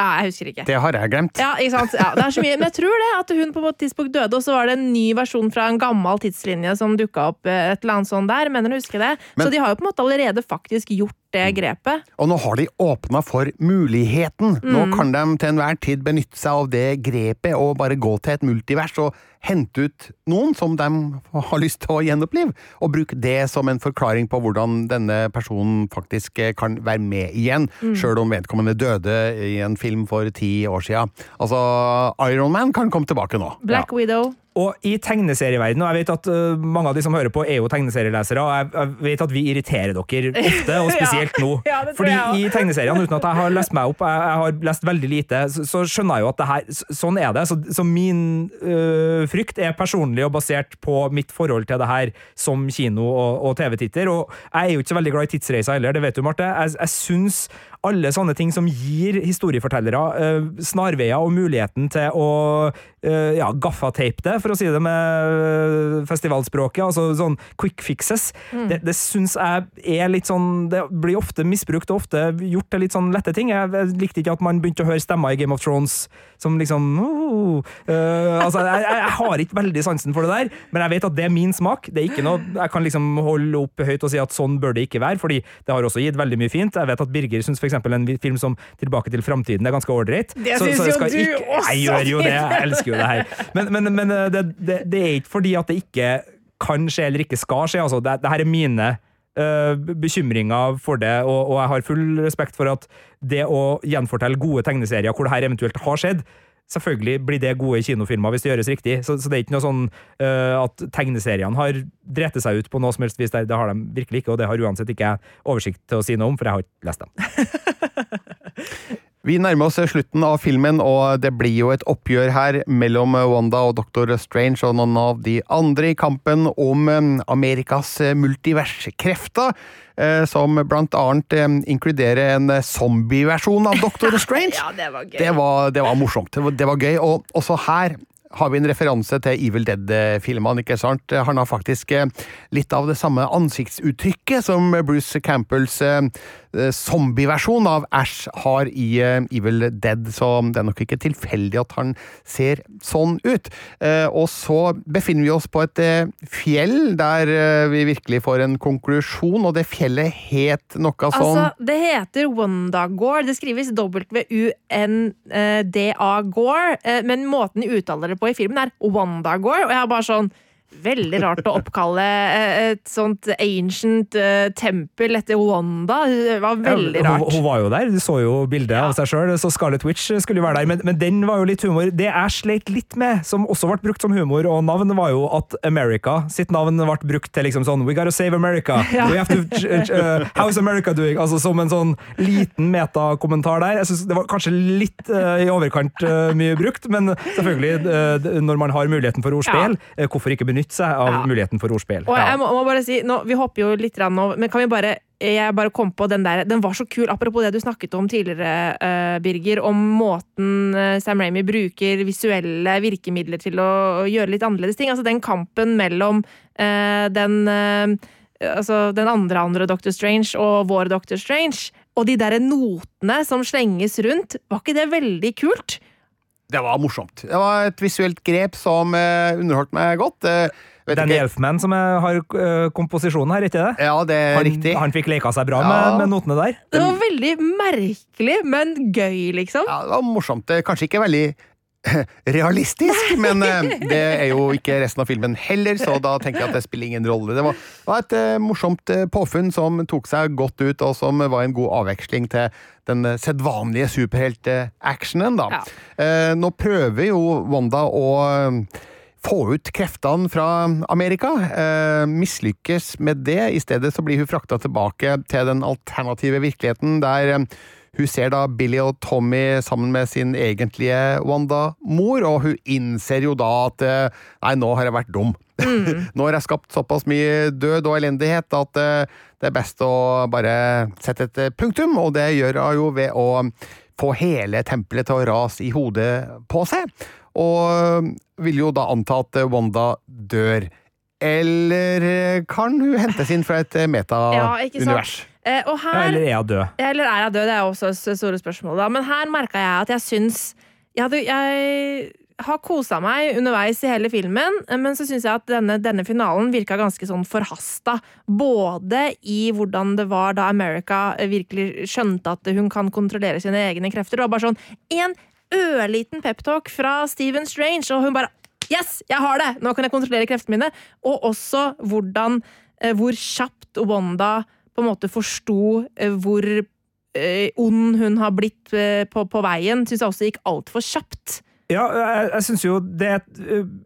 Ja, jeg husker ikke. Det har jeg glemt. Ja, ikke sant? Ja, det er så mye. Men jeg tror det at hun på et tidspunkt døde, og så var det en ny versjon fra en gammel tidslinje som dukka opp eh, et eller annet sånt der. Mener du husker det? Men- så de har jo på en måte allerede faktisk gjort det grepet. Og nå har de åpna for muligheten. Nå Mm. kan de til enhver tid benytte seg av det grepet og bare gå til et multivers og hente ut noen som de har lyst til å gjenopplive, og bruke det som en forklaring på hvordan denne personen faktisk eh, kan være med igjen, Mm. sjøl om vedkommende døde i en film for ti år sia. Altså, Iron Man kan komme tilbake nå. Black Widow. Og i tegneserieverdenen, og jeg vet at uh, mange av de som hører på, er jo tegneserielesere, og jeg, jeg vet at vi irriterer dere ofte, og spesielt nå. Ja, det tror Fordi i tegneseriene, uten at jeg har lest meg opp, jeg, jeg har lest veldig lite, så, så skjønner jeg jo at det her, sånn er det. Så, så min uh, frykt er personlig og basert på mitt forhold til det her som kino- og, og TV-titter. Og jeg er jo ikke så veldig glad i tidsreiser heller, det vet du, Marte. Jeg, jeg syns alle sånne ting som gir historiefortellere eh, snarveier og muligheten til å eh, ja, gaffateipe det, for å si det med øh, festivalspråket, altså sånn quick fixes, det, det syns jeg er litt sånn Det blir ofte misbrukt og ofte gjort til litt sånn lette ting. Jeg, jeg likte ikke at man begynte å høre stemmer i Game of Thrones som liksom oh, uh, Altså, jeg, jeg, jeg har ikke veldig sansen for det der, men jeg vet at det er min smak. Det er ikke noe jeg kan liksom holde opp høyt og si at sånn bør det ikke være, fordi det har også gitt veldig mye fint. Jeg vet at Birger syns f.eks. en film som Tilbake til framtiden er ganske ålreit. Det Så- syns jo du ikke- også, Jeg gjør jo det, jeg elsker jo det her. Men, men, men øh, det, det, det er ikke fordi at det ikke kan skje eller ikke skal skje. Altså, det, det her er mine øh, bekymringer for det, og, og jeg har full respekt for at det å gjenfortelle gode tegneserier hvor det her eventuelt har skjedd, Selvfølgelig blir det gode kinofilmer hvis det gjøres riktig. Så, så det er ikke noe sånn uh, at tegneseriene har drept seg ut på noe som helst vis. Det, har de virkelig ikke, og det har uansett ikke jeg oversikt til å si noe om, for jeg har ikke lest dem. Vi nærmer oss slutten av filmen, og det blir jo et oppgjør her mellom Wanda og Dr. Strange og noen av de andre i kampen om eh, Amerikas eh, multiverskrefter, eh, som blant annet inkluderer en zombieversjon av Dr. Strange. Ja, det var gøy. Det var, det var morsomt. Det var, det var gøy. Og også her har vi en referanse til Evil Dead-filmene, ikke sant? Han har faktisk litt av det samme ansiktsuttrykket som Bruce Campbells zombieversjon av Ash har i eh, Evil Dead, så det er nok ikke tilfeldig at han ser sånn ut. Eh, Og så befinner vi oss på et eh, fjell der eh, vi virkelig får en konklusjon, og det fjellet het noe sånn Altså, det heter Wondagore. Det skrives W-U-N-D-A-Gore, eh, men måten de uttaler det på i filmen, er Wondagore. Og jeg er bare sånn Veldig rart å oppkalle eh, et sånt ancient eh, tempel etter Wanda. Det var veldig Ja, rart. Hun, hun var jo der, du så jo bildet av seg sjøl, så Scarlet Witch skulle jo være der. Men, men den var jo litt humor. Det jeg sleit litt med, som også ble brukt som humor og navn, var jo at America sitt navn ble brukt til liksom sånn We gotta save America. Ja. We have to, uh, how's America doing? Altså Som en sånn liten metakommentar der. Jeg synes Det var kanskje litt uh, i overkant uh, mye brukt, men selvfølgelig, når man har muligheten for ordspill, hvorfor ikke benytte seg av Ja. muligheten for ordspill? Og jeg må, må bare si, nå, Vi hopper jo litt rann nå, men kan vi bare jeg bare kom på Den der, den var så kul, apropos det du snakket om tidligere, uh, Birger, om måten eh, Sam Ramy bruker visuelle virkemidler til å, gjøre litt annerledes ting. Altså den kampen mellom uh, den uh, Altså den andre andre Doctor Strange og vår Doctor Strange, og de der notene som slenges rundt. Var ikke det veldig kult? Det var morsomt. Det var et visuelt grep som uh, underholdt meg godt. Uh, vet Danny ikke- Elfman som er, har eh, komposisjonen her, ikke det? Ja, det er Han, riktig. han fikk leka seg bra Ja. med, med notene der. Det var veldig merkelig, men gøy, liksom. Ja, det var morsomt. Er Kanskje ikke veldig realistisk, men eh, det er jo ikke resten av filmen heller, så da tenker jeg at det spiller ingen rolle. Det var, et eh, morsomt eh, påfunn som tok seg godt ut, og som var en god avveksling til den sedvanlige superheltactionen, da. Ja. Nå prøver jo Wanda å få ut kreftene fra Amerika. Eh, mislykkes med det. I stedet så blir hun frakta tilbake til den alternative virkeligheten, der hun ser da Billy og Tommy sammen med sin egentlige Wanda-mor, og hun innser jo da at eh, nei, nå har jeg vært dum. nå har jeg skapt såpass mye død og elendighet at eh, det er best å bare sette et eh, punktum, og det gjør hun jo ved å få hele tempelet til å rase i hodet på seg, og vil jo da anta at Wanda dør eller eh, kan hun hentes inn fra et eh, Ja, meta-univers? Eh, og her eller er hun død? Eller er jeg død? Det er også et store spørsmål. Da. Men her merka jeg at jeg syns jeg, hadde, jeg har kosa meg underveis i hele filmen, men så syns jeg at denne, denne finalen virka ganske sånn forhasta. Både i hvordan det var da America virkelig skjønte at hun kan kontrollere sine egne krefter. Det var bare sånn en ørliten peptalk fra Stephen Strange, og hun bare Yes, jeg har det! Nå kan jeg kontrollere kreftene mine. Og også hvordan, eh, hvor kjapt Wanda på en måte forsto eh, hvor eh, ond hun har blitt på, på veien, syns jeg også gikk altfor kjapt. Ja, jeg, jeg syns jo det er et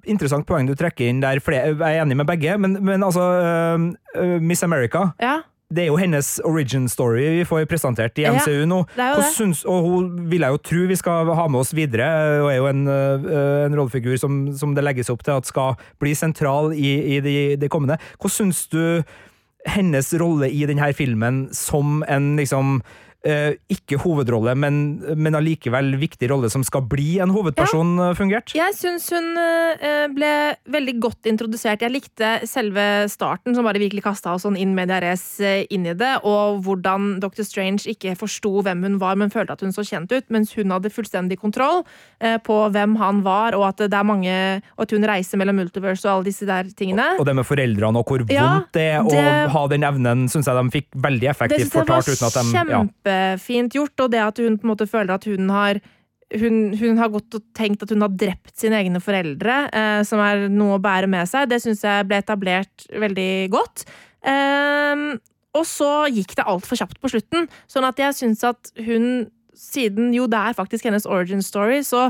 interessant poeng du trekker inn der. Flere, jeg er enig med begge, men, men altså uh, uh, Miss America Ja, det er jo hennes origin story vi får presentert i Ja, MCU nå. det. Syns, og hun vil jeg jo tro vi skal ha med oss videre, og er jo en, en rollefigur som, som det legges opp til at skal bli sentral i, i det de kommende. Hva syns du hennes rolle i denne filmen som en liksom ikke hovedrolle, men, men allikevel viktig rolle som skal bli en hovedperson, ja. fungert? Jeg syns hun eh, ble veldig godt introdusert. Jeg likte selve starten, som bare virkelig kasta oss sånn inn media eh, inn i det, og hvordan Dr. Strange ikke forsto hvem hun var, men følte at hun så kjent ut, mens hun hadde fullstendig kontroll eh, på hvem han var, og at det er mange Og at hun reiser mellom multiverse og alle disse der tingene. Og det med foreldrene og hvor Ja, vondt det er å ha den evnen, syns jeg de fikk veldig effektivt fortalt. uten at de... Ja. Kjempefint gjort, og det at hun på en måte føler at hun har hun, hun har gått og tenkt at hun har drept sine egne foreldre, eh, som er noe å bære med seg. Det syns jeg ble etablert veldig godt. Eh, og så gikk det altfor kjapt på slutten, sånn at jeg syns at hun, siden jo det er faktisk hennes origin story, så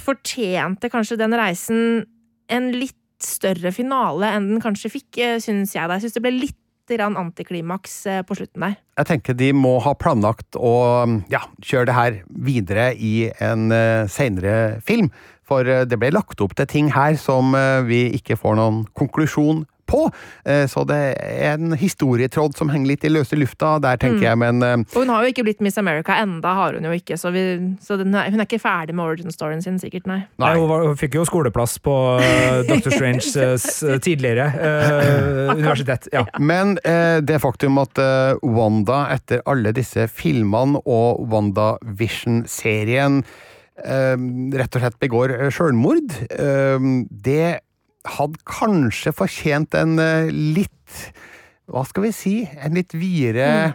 fortjente kanskje den reisen en litt større finale enn den kanskje fikk, eh, syns jeg. da. Jeg syns det ble litt grann antiklimaks eh, på slutten der. Jeg tenker de må ha planlagt å ja, kjøre det her videre i en uh, seinere film. For eh, det ble lagt opp til ting her som eh, vi ikke får noen konklusjon på. Eh, så det er en historietråd som henger litt i løse lufta der, tenker jeg. Men eh, Og hun har jo ikke blitt Miss America enda, har hun jo ikke, så, vi, så den hun er ikke ferdig med origin-storyen sin, sikkert, nei. Nei, hun, var, hun fikk jo skoleplass på uh, Dr. Strange uh, tidligere uh, universitet. Ja. Men uh, det faktum at uh, Wanda, etter alle disse filmene og WandaVision-serien, eh, rett og slett begår sjølmord, eh, det hadde kanskje fortjent en eh, litt Hva skal vi si? En litt videre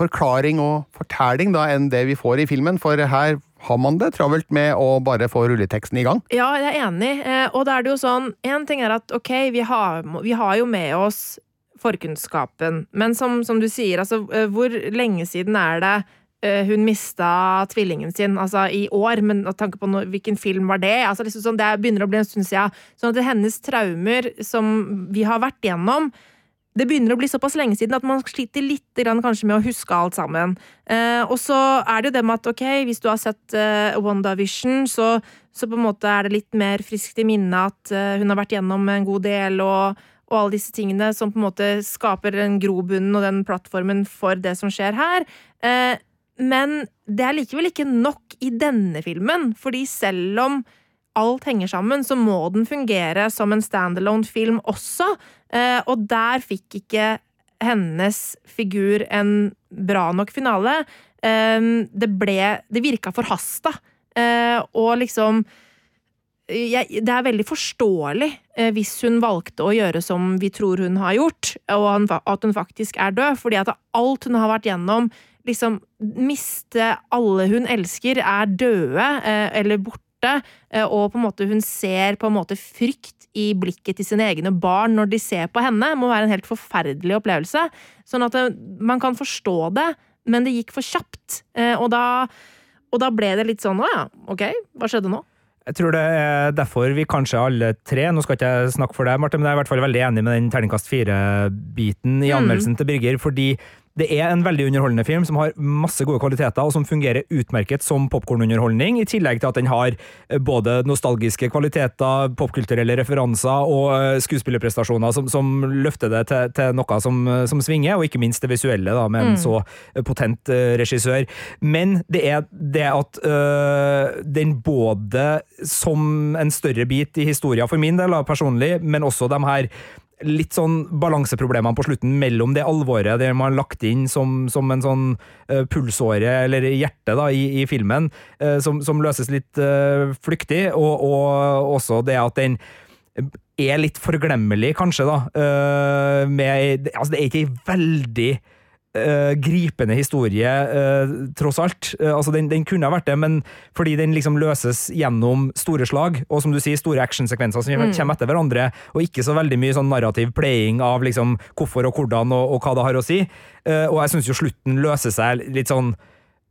forklaring og fortelling da, enn det vi får i filmen, for her har man det travelt med å bare få rulleteksten i gang. Ja, jeg er enig. Eh, og da er det jo sånn En ting er at ok, vi har, vi har jo med oss forkunnskapen, men som, som du sier, altså eh, hvor lenge siden er det hun mista tvillingen sin, altså i år, men å tanke på noe, hvilken film var det? Altså liksom sånn, Det begynner å bli en stund siden. Sånn at hennes traumer som vi har vært gjennom, det begynner å bli såpass lenge siden at man sliter litt kanskje med å huske alt sammen. Eh, og så er det jo det med at ok, hvis du har sett eh, WandaVision, så, så på en måte er det litt mer friskt i minnet at eh, hun har vært gjennom en god del, og, og alle disse tingene som på en måte skaper den grobunnen og den plattformen for det som skjer her. Eh, men det er likevel ikke nok i denne filmen, fordi selv om alt henger sammen, så må den fungere som en standalone-film også. Eh, og der fikk ikke hennes figur en bra nok finale. Eh, det ble Det virka forhasta. Eh, og liksom jeg, Det er veldig forståelig eh, hvis hun valgte å gjøre som vi tror hun har gjort, og han, at hun faktisk er død. Fordi at alt hun har vært gjennom liksom Miste alle hun elsker, er døde eh, eller borte. eh, Og på en måte hun ser på en måte frykt i blikket til sine egne barn når de ser på henne. må være en helt forferdelig opplevelse. Sånn at eh, man kan forstå det, men det gikk for kjapt. Eh, Og da, og da ble det litt sånn å ja, ok, hva skjedde nå? Jeg tror det er derfor vi kanskje alle tre Nå skal ikke jeg snakke for deg, Marte, men jeg er i hvert fall veldig enig med den terningkast fire-biten i Mm. anmeldelsen til Birger, fordi Det er en veldig underholdende film som har masse gode kvaliteter, og som fungerer utmerket som popkornunderholdning, i tillegg til at den har eh, både nostalgiske kvaliteter, popkulturelle referanser og eh, skuespillerprestasjoner som, som løfter det til, til noe som, som, svinger, og ikke minst det visuelle, da, med en mm. så potent regissør. Men det er det at øh, den både som en større bit i historien for min del, da, personlig, men også de her litt sånn balanseproblemene på slutten mellom det alvoret det man har lagt inn som, som en sånn uh, pulsåre, eller hjerte, da, i, i filmen, uh, som, som, løses litt uh, flyktig, og, og, også det at den er litt forglemmelig, kanskje, da. med Altså, det er ikke veldig uh, gripende historie, uh, tross alt. Uh, altså, den, den, kunne ha vært det, men fordi den liksom løses gjennom store slag, og som du sier, store actionsekvenser som mm. kommer etter hverandre, og ikke så veldig mye sånn narrativ playing av liksom hvorfor og hvordan og, og hva det har å si. og jeg syns jo slutten løser seg litt sånn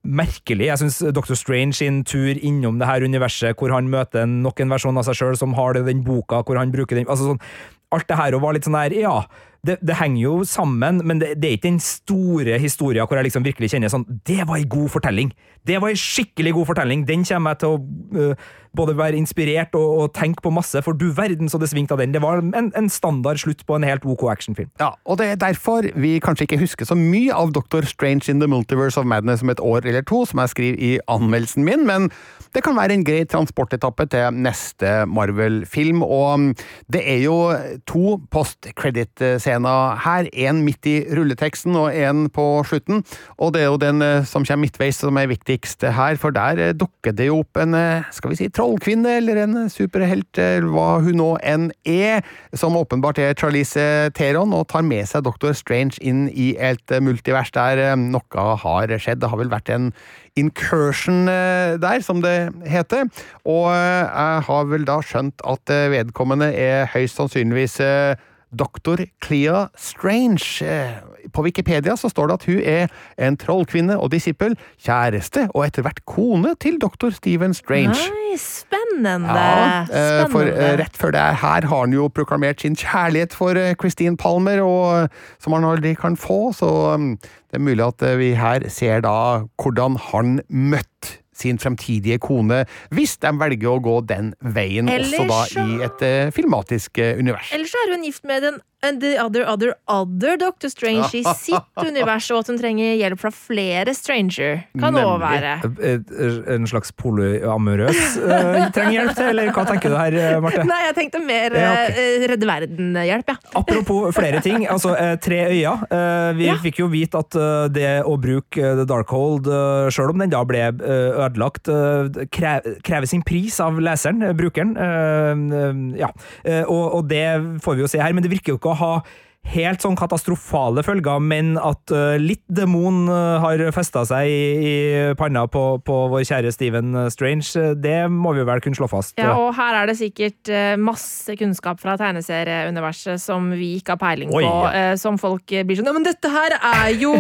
merkelig. Jeg syns Dr. Strange sin tur innom det her universet, hvor han møter nok en versjon av seg sjøl som har det, den boka, hvor han bruker den altså sånn, Alt det her og var litt sånn der, ja det, det, henger jo sammen, men det, det, er ikke den store historien hvor jeg liksom virkelig kjenner sånn Det var ei god fortelling! Det var ei skikkelig god fortelling! Den kommer jeg til å uh, både være inspirert og, og, tenke på masse, for du verden så det svingte av den. Det var en, en standard slutt på en helt OK actionfilm. Ja, og det er derfor vi kanskje ikke husker så mye av Doctor Strange in the Multiverse of Madness om et år eller to, som jeg skriver i anmeldelsen min, men det kan være en grei transportetappe til neste Marvel-film, og det er jo to post-credit-scener her. En midt i rulleteksten og en på slutten, og det er jo den eh, som kommer midtveis som er viktigst her, for der eh, dukker det jo opp en, eh, skal vi si, trollkvinne eller en superhelt, eller hva hun nå enn er, som åpenbart er Charlize Theron, og tar med seg Doctor Strange inn i et multivers der noe har skjedd. Det har vel vært en incursion der, som det heter. Og eh, jeg har vel da skjønt at eh, vedkommende er høyst sannsynligvis doktor. Clea Strange. På Wikipedia så står det at hun er en trollkvinne og disippel, kjæreste og etter hvert kone til dr. Stephen Strange. Nei, spennende! Ja, spennende. For rett før det her har han jo proklamert sin kjærlighet for Christine Palmer, og, som han aldri kan få, så mm, det er mulig at vi her ser da hvordan han møtte sin fremtidige kone, hvis de velger å gå den veien, Ellers også da i et uh, filmatisk uh, univers. Ellers er hun gift med den And the other, other, other Doctor Strange i sitt univers, og at hun trenger hjelp fra flere stranger. Kan òg være. En slags polyamorøs uh, trenger hjelp til, eller hva tenker du her, Marte? Nei, jeg tenkte mer ja, okay. redde verden-hjelp, ja. Apropos flere ting, altså tre øya. vi ja. fikk jo vite at det å bruke The Darkhold, uh, sjøl om den da ble ødelagt eh, krever sin pris av leseren, eh, brukeren. Eh, ja, og, og det får vi jo se her, men det virker jo ikke å ha helt sånn katastrofale følger, men at uh, litt demon uh, har festa seg i, i panna på, på, vår kjære Steven Strange, uh, det må vi vel kunne slå fast. Ja, og her er det sikkert masse kunnskap fra tegneserieuniverset som vi ikke har peiling på, Oi. som folk blir sånn Ja, men dette her er jo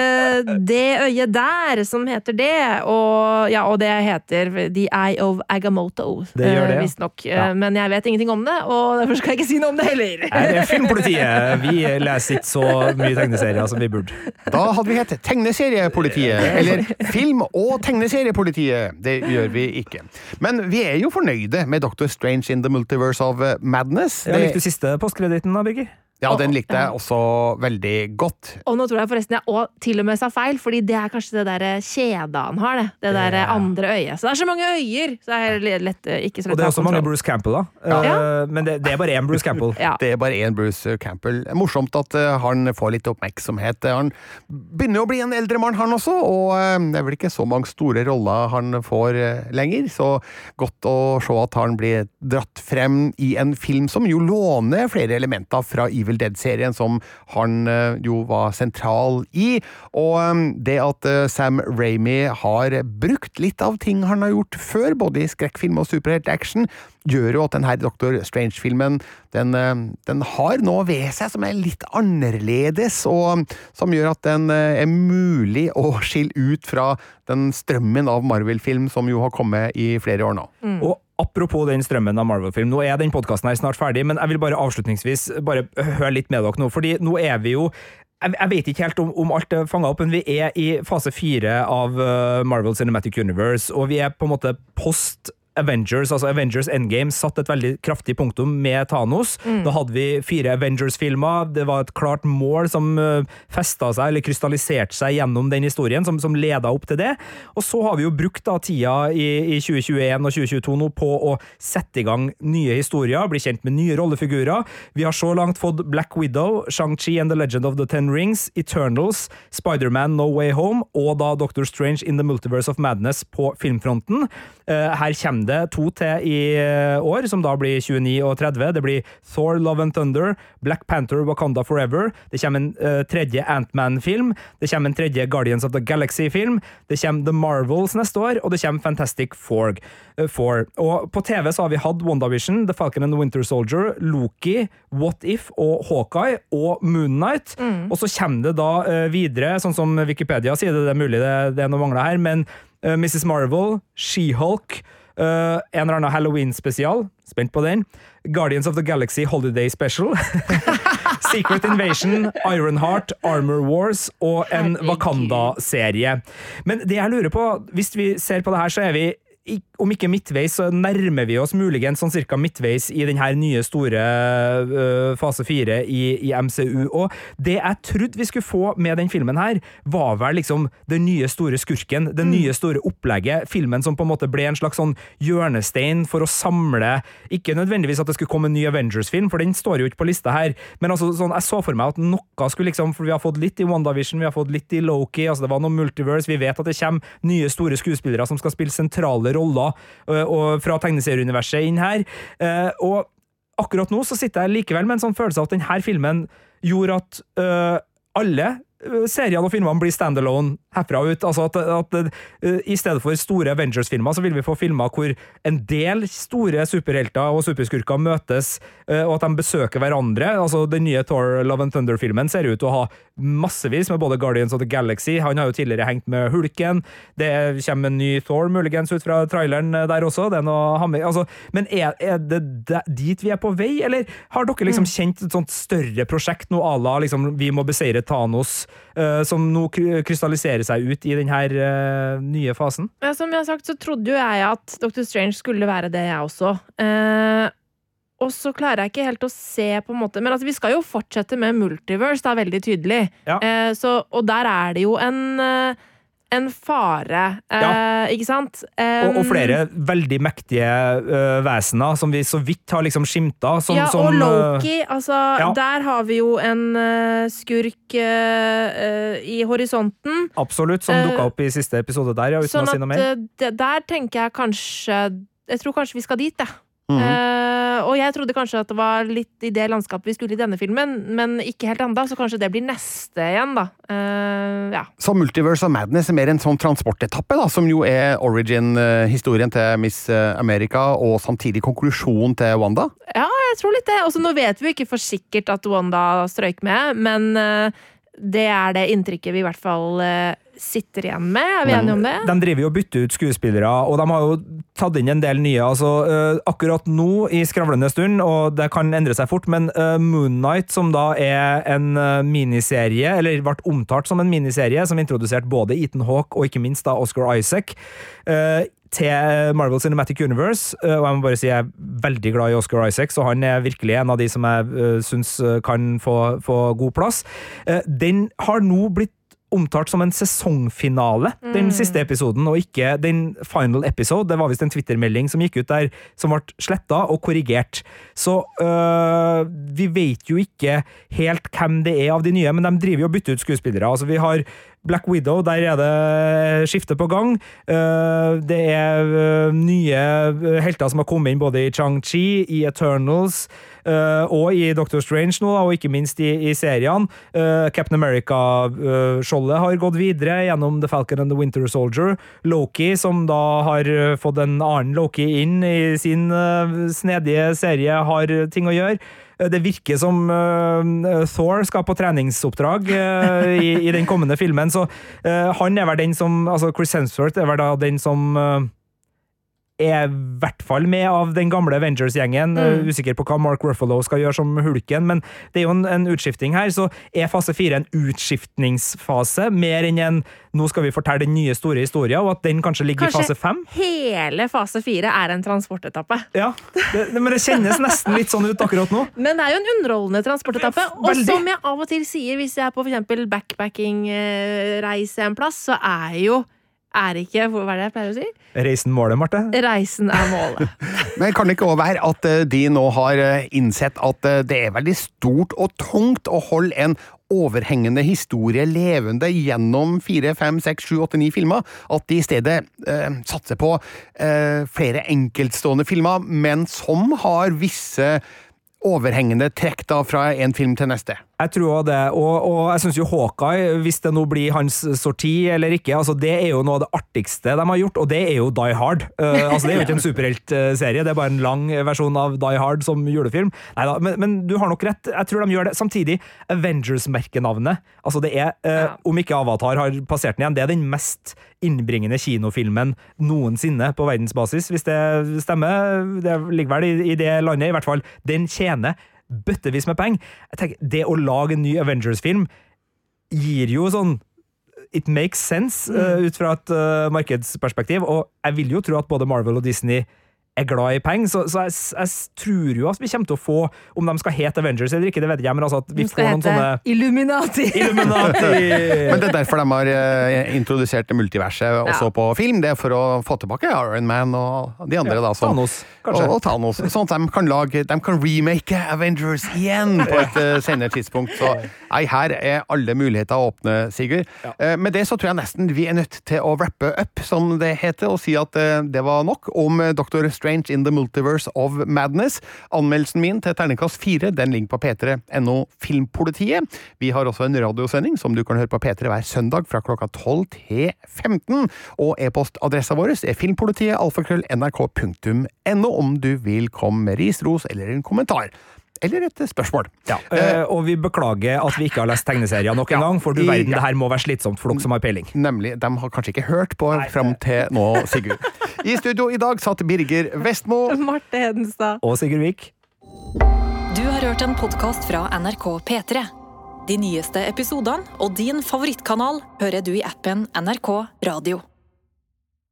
det øyet der som heter det, og, ja, og det heter The Eye of Agamoto, det gjør det, visstnok. Ja. Men jeg vet ingenting om det, og derfor skal jeg ikke si noe om det heller. Er det filmpolitiet? Vi leser ikke så mye tegneserier som vi burde. Da hadde vi hett Tegneseriepolitiet, eller Film- og tegneseriepolitiet. Det gjør vi ikke. Men vi er jo fornøyde med Doctor Strange in the Multiverse of Madness. Ja, Likte siste postkreditten da, Birger? Ja, den likte jeg også veldig godt. Og nå tror jeg forresten jeg òg til og med sa feil, fordi det er kanskje det der kjedet han har, det. Det der andre øyet. Så det er så mange øyer! Så det er lett, ikke så lett Og det er også mange Bruce Campbell, da. Ja. Uh, men det, det, er bare én Bruce Campbell. ja. Det er bare én Bruce Campbell. Morsomt at han får litt oppmerksomhet. Han begynner å bli en eldre mann, han også, og det er vel ikke så mange store roller han får lenger. Så godt å se at han blir dratt frem i en film som jo låner flere elementer fra Evil Evil Dead-serien, som han eh, jo var sentral i. Og eh, det at eh, Sam Ramy har brukt litt av ting han har gjort før, både i skrekkfilm og superhelt-action, gjør jo at denne Doctor Strange-filmen den, den, har noe ved seg som er litt annerledes, og som gjør at den er mulig å skille ut fra den strømmen av Marvel-film som jo har kommet i flere år nå. Mm. Og Apropos den strømmen av Marvel-film, nå er den podkasten snart ferdig, men jeg vil bare avslutningsvis bare høre litt med dere nå, fordi nå er vi jo jeg, vet ikke helt om, om alt er fanga opp, men vi er i fase fire av uh, Marvel Cinematic Universe, og vi er på en måte post Avengers, altså Avengers Endgame, satt et veldig kraftig punktum med Thanos. Mm. Da hadde vi fire Avengers-filmer. Det var et klart mål som festa seg, eller krystalliserte seg gjennom den historien, som, som leda opp til det. Og så har vi jo brukt da tida i, i 2021 og 2022 nå på å sette i gang nye historier, bli kjent med nye rollefigurer. Vi har så langt fått Black Widow, Shang-Chi and the Legend of the Ten Rings, Eternals, Spiderman No Way Home og da Doctor Strange in the Multiverse of Madness på filmfronten. Uh, her kommer det to til i eh, år, som da blir 29 og 30. Det blir Thor Love and Thunder, Black Panther Wakanda Forever. Det kommer en uh, tredje Antman-film. Det kommer en tredje Guardians of the Galaxy-film. Det kommer The Marvels neste år, og det kommer Fantastic Four. Uh, Four. Og på TV så har vi hatt WandaVision, The Falcon and the Winter Soldier, Loki, What If og Hawkeye og Moonnight. Mm. Og så kommer det da uh, videre, sånn som Wikipedia sier det, det er mulig det, det er noe mangler her, men Mrs. Marvel, She-Hulk, Uh, en eller annen Halloween-spesial. Spent på den. Guardians of the Galaxy Holiday Special. Secret Invasion, Ironheart, Armor Wars og en Wakanda-serie. Men det jeg lurer på, hvis vi ser på det her, så er vi om ikke midtveis, så nærmer vi oss muligens sånn cirka midtveis i denne nye store uh, fase fire i, i, MCU. Og det jeg trodde vi skulle få med den filmen her, var vel liksom den nye store skurken, det mm. nye store opplegget. Filmen som på en måte ble en slags sånn hjørnestein for å samle Ikke nødvendigvis at det skulle komme en ny Avengers-film, for den står jo ikke på lista her, men altså sånn, jeg så for meg at noe skulle liksom For vi har fått litt i WandaVision, vi har fått litt i Loki, altså det var noe multiverse, vi vet at det kommer nye store skuespillere som skal spille sentrale roller fra tegneserieuniverset inn her. Og akkurat nå så sitter jeg likevel med en sånn følelse av at denne filmen gjorde at alle seriene og filmene blir standalone herfra ut. Altså at, at uh, I stedet for store Avengers-filmer, så vil vi få filmer hvor en del store superhelter og superskurker møtes, uh, og at de besøker hverandre. Altså Den nye Thor Love and Thunder-filmen ser ut til å ha massevis med både Guardians of the Galaxy. Han har jo tidligere hengt med Hulken. Det kommer en ny Thor, muligens, ut fra traileren der også. Det er noe, altså, men er, er, det dit vi er på vei, eller har dere liksom mm. kjent et sånt større prosjekt noe à la liksom, vi må beseire Thanos, som nå krystalliserer seg ut i denne uh, nye fasen? Ja, som jeg har sagt, så trodde jo jeg at Dr. Strange skulle være det, jeg også. Uh, og så klarer jeg ikke helt å se på en måte Men altså, vi skal jo fortsette med multiverse, det er veldig tydelig. Ja. Uh, så, og der er det jo en en fare, ja. eh, ikke sant? Um, og, og, flere veldig mektige uh, vesener som vi så vidt har liksom skimta. Som, ja, som, og Loki. Uh, altså, ja. der har vi jo en uh, skurk i horisonten. Absolutt, som uh, dukka opp i siste episode der, ja, uten sånn å si noe mer. Sånn der tenker jeg kanskje Jeg tror kanskje vi skal dit, jeg. Mm -hmm. uh, og jeg trodde kanskje at det var litt i det landskapet vi skulle i denne filmen, men ikke helt ennå, så kanskje det blir neste igjen, da. Uh, ja. Så Multiverse of Madness er mer en sånn transportetappe, da, som jo er origin-historien til Miss America, og samtidig konklusjonen til Wanda? Ja, jeg tror litt det. Også, nå vet vi jo ikke for sikkert at Wanda strøyk med, men uh, det er det inntrykket vi i hvert fall sitter igjen med. Er vi enige om det? De driver jo og bytter ut skuespillere, og de har jo tatt inn en del nye. altså uh, Akkurat nå, i skravlende stund, og det kan endre seg fort, men uh, Moon Knight, som da er en uh, miniserie, eller ble omtalt som en miniserie, som introduserte både Ethan Hawke og ikke minst da Oscar Isaac til Marvel Cinematic Universe, og jeg må bare si jeg er veldig glad i Oscar Isaac, så han er virkelig en av de som jeg uh, syns kan få, få god plass. den har nå blitt omtalt som en sesongfinale, mm. den siste episoden, og ikke den final episode. Det var visst en Twitter-melding som gikk ut der, som ble sletta og korrigert. Så øh, vi vet jo ikke helt hvem det er av de nye, men de driver jo og bytter ut skuespillere. Altså, vi har Black Widow, der er det skifte på gang. Øh, det er øh, nye helter som har kommet inn både i Chang-Chi, i Eternals, og i Doctor Strange nå, og ikke minst i, i seriene. Captain America-skjoldet har gått videre gjennom The Falcon and the Winter Soldier. Loki, som da har fått en annen Loki inn i sin snedige serie, har ting å gjøre. Det virker som uh, Thor skal på treningsoppdrag uh, i, i, den kommende filmen, så han er vel den som Altså Chris Hemsworth er vel da den som er i hvert fall med av den gamle Avengers-gjengen. Mm. Usikker på hva Mark Ruffalo skal gjøre som hulken, men det er jo en, en utskifting her. Så er fase fire en utskiftningsfase, mer enn en nå skal vi fortelle den nye store historien, og at den kanskje ligger Kanskje i fase fem. hele fase fire er en transportetappe. Ja, det, men det kjennes nesten litt sånn ut akkurat nå. Men det er jo en underholdende transportetappe. Og som jeg av og til sier, hvis jeg er på eksempel backpacking-reise en plass, så er jo er ikke Hva er det jeg pleier å si? Reisen målet, Marte. Reisen er målet. Men kan det ikke også være at eh, de nå har eh, innsett at eh, det er veldig stort og tungt å holde en overhengende historie levende gjennom fire, fem, seks, sju, åtte, ni filmer? At de i stedet eh, satser på eh, flere enkeltstående filmer, men som har visse overhengende trekk da fra en film til neste? Jeg tror også det, og, og jeg syns jo Hawkeye, hvis det nå blir hans sorti eller ikke, altså det er jo noe av det artigste de har gjort, og det er jo Die Hard. Uh, altså Det er jo ikke en superheltserie, det er bare en lang versjon av Die Hard som julefilm. Neida, men, men du har nok rett, jeg tror de gjør det. Samtidig, Avengers-merkenavnet. Altså det er, uh, om ikke Avatar har passert den igjen, det er den mest innbringende kinofilmen noensinne på verdensbasis, hvis det stemmer. Det ligger vel i, i det landet, i hvert fall. Den tjener bøttevis med penger. Jeg tenker, Det å lage en ny Avengers-film gir jo sånn It makes sense uh, ut fra et uh, markedsperspektiv, og jeg vil jo tro at både Marvel og Disney er glad i penger, så, så jeg, jeg tror jo at vi kommer til å få, om de skal hete Avengers eller ikke, det vet jeg men altså at vi får noen sånne Illuminati. Illuminati! Men det er derfor de har eh, introdusert multiverset også Ja. på film. Det er for å få tilbake Iron Man og de andre. da. Som, Thanos, kanskje. Og, og Thanos. Sånn at de kan lage De kan remake Avengers igjen på et uh, senere tidspunkt. Så nei, her er alle muligheter å åpne, Sigurd. Eh, med det så tror jeg nesten vi er nødt til å wrappe up, som det heter, og si at eh, det var nok om uh, Dr. Strange in the Multiverse of Madness. Anmeldelsen min til terningkast fire ligger på p3.no Filmpolitiet. Vi har også en radiosending som du kan høre på P3 hver søndag fra klokka 12 til 15. Og e-postadressa vår er filmpolitiet alfakrøll nrk.no om du vil komme med ris, ros eller en kommentar. Eller et spørsmål. Ja, eh, og vi beklager at vi ikke har lest tegneserier nok en Ja, gang, for du i- verden, ja. det her må være slitsomt for dere som har peiling. Nemlig, de har kanskje ikke hørt på fram til nå, Sigurd. I studio i dag satt Birger Vestmo. Marte Hedenstad. Og Sigurd Vik. Du har hørt en podkast fra NRK P3. De nyeste episodene og din favorittkanal hører du i appen NRK Radio.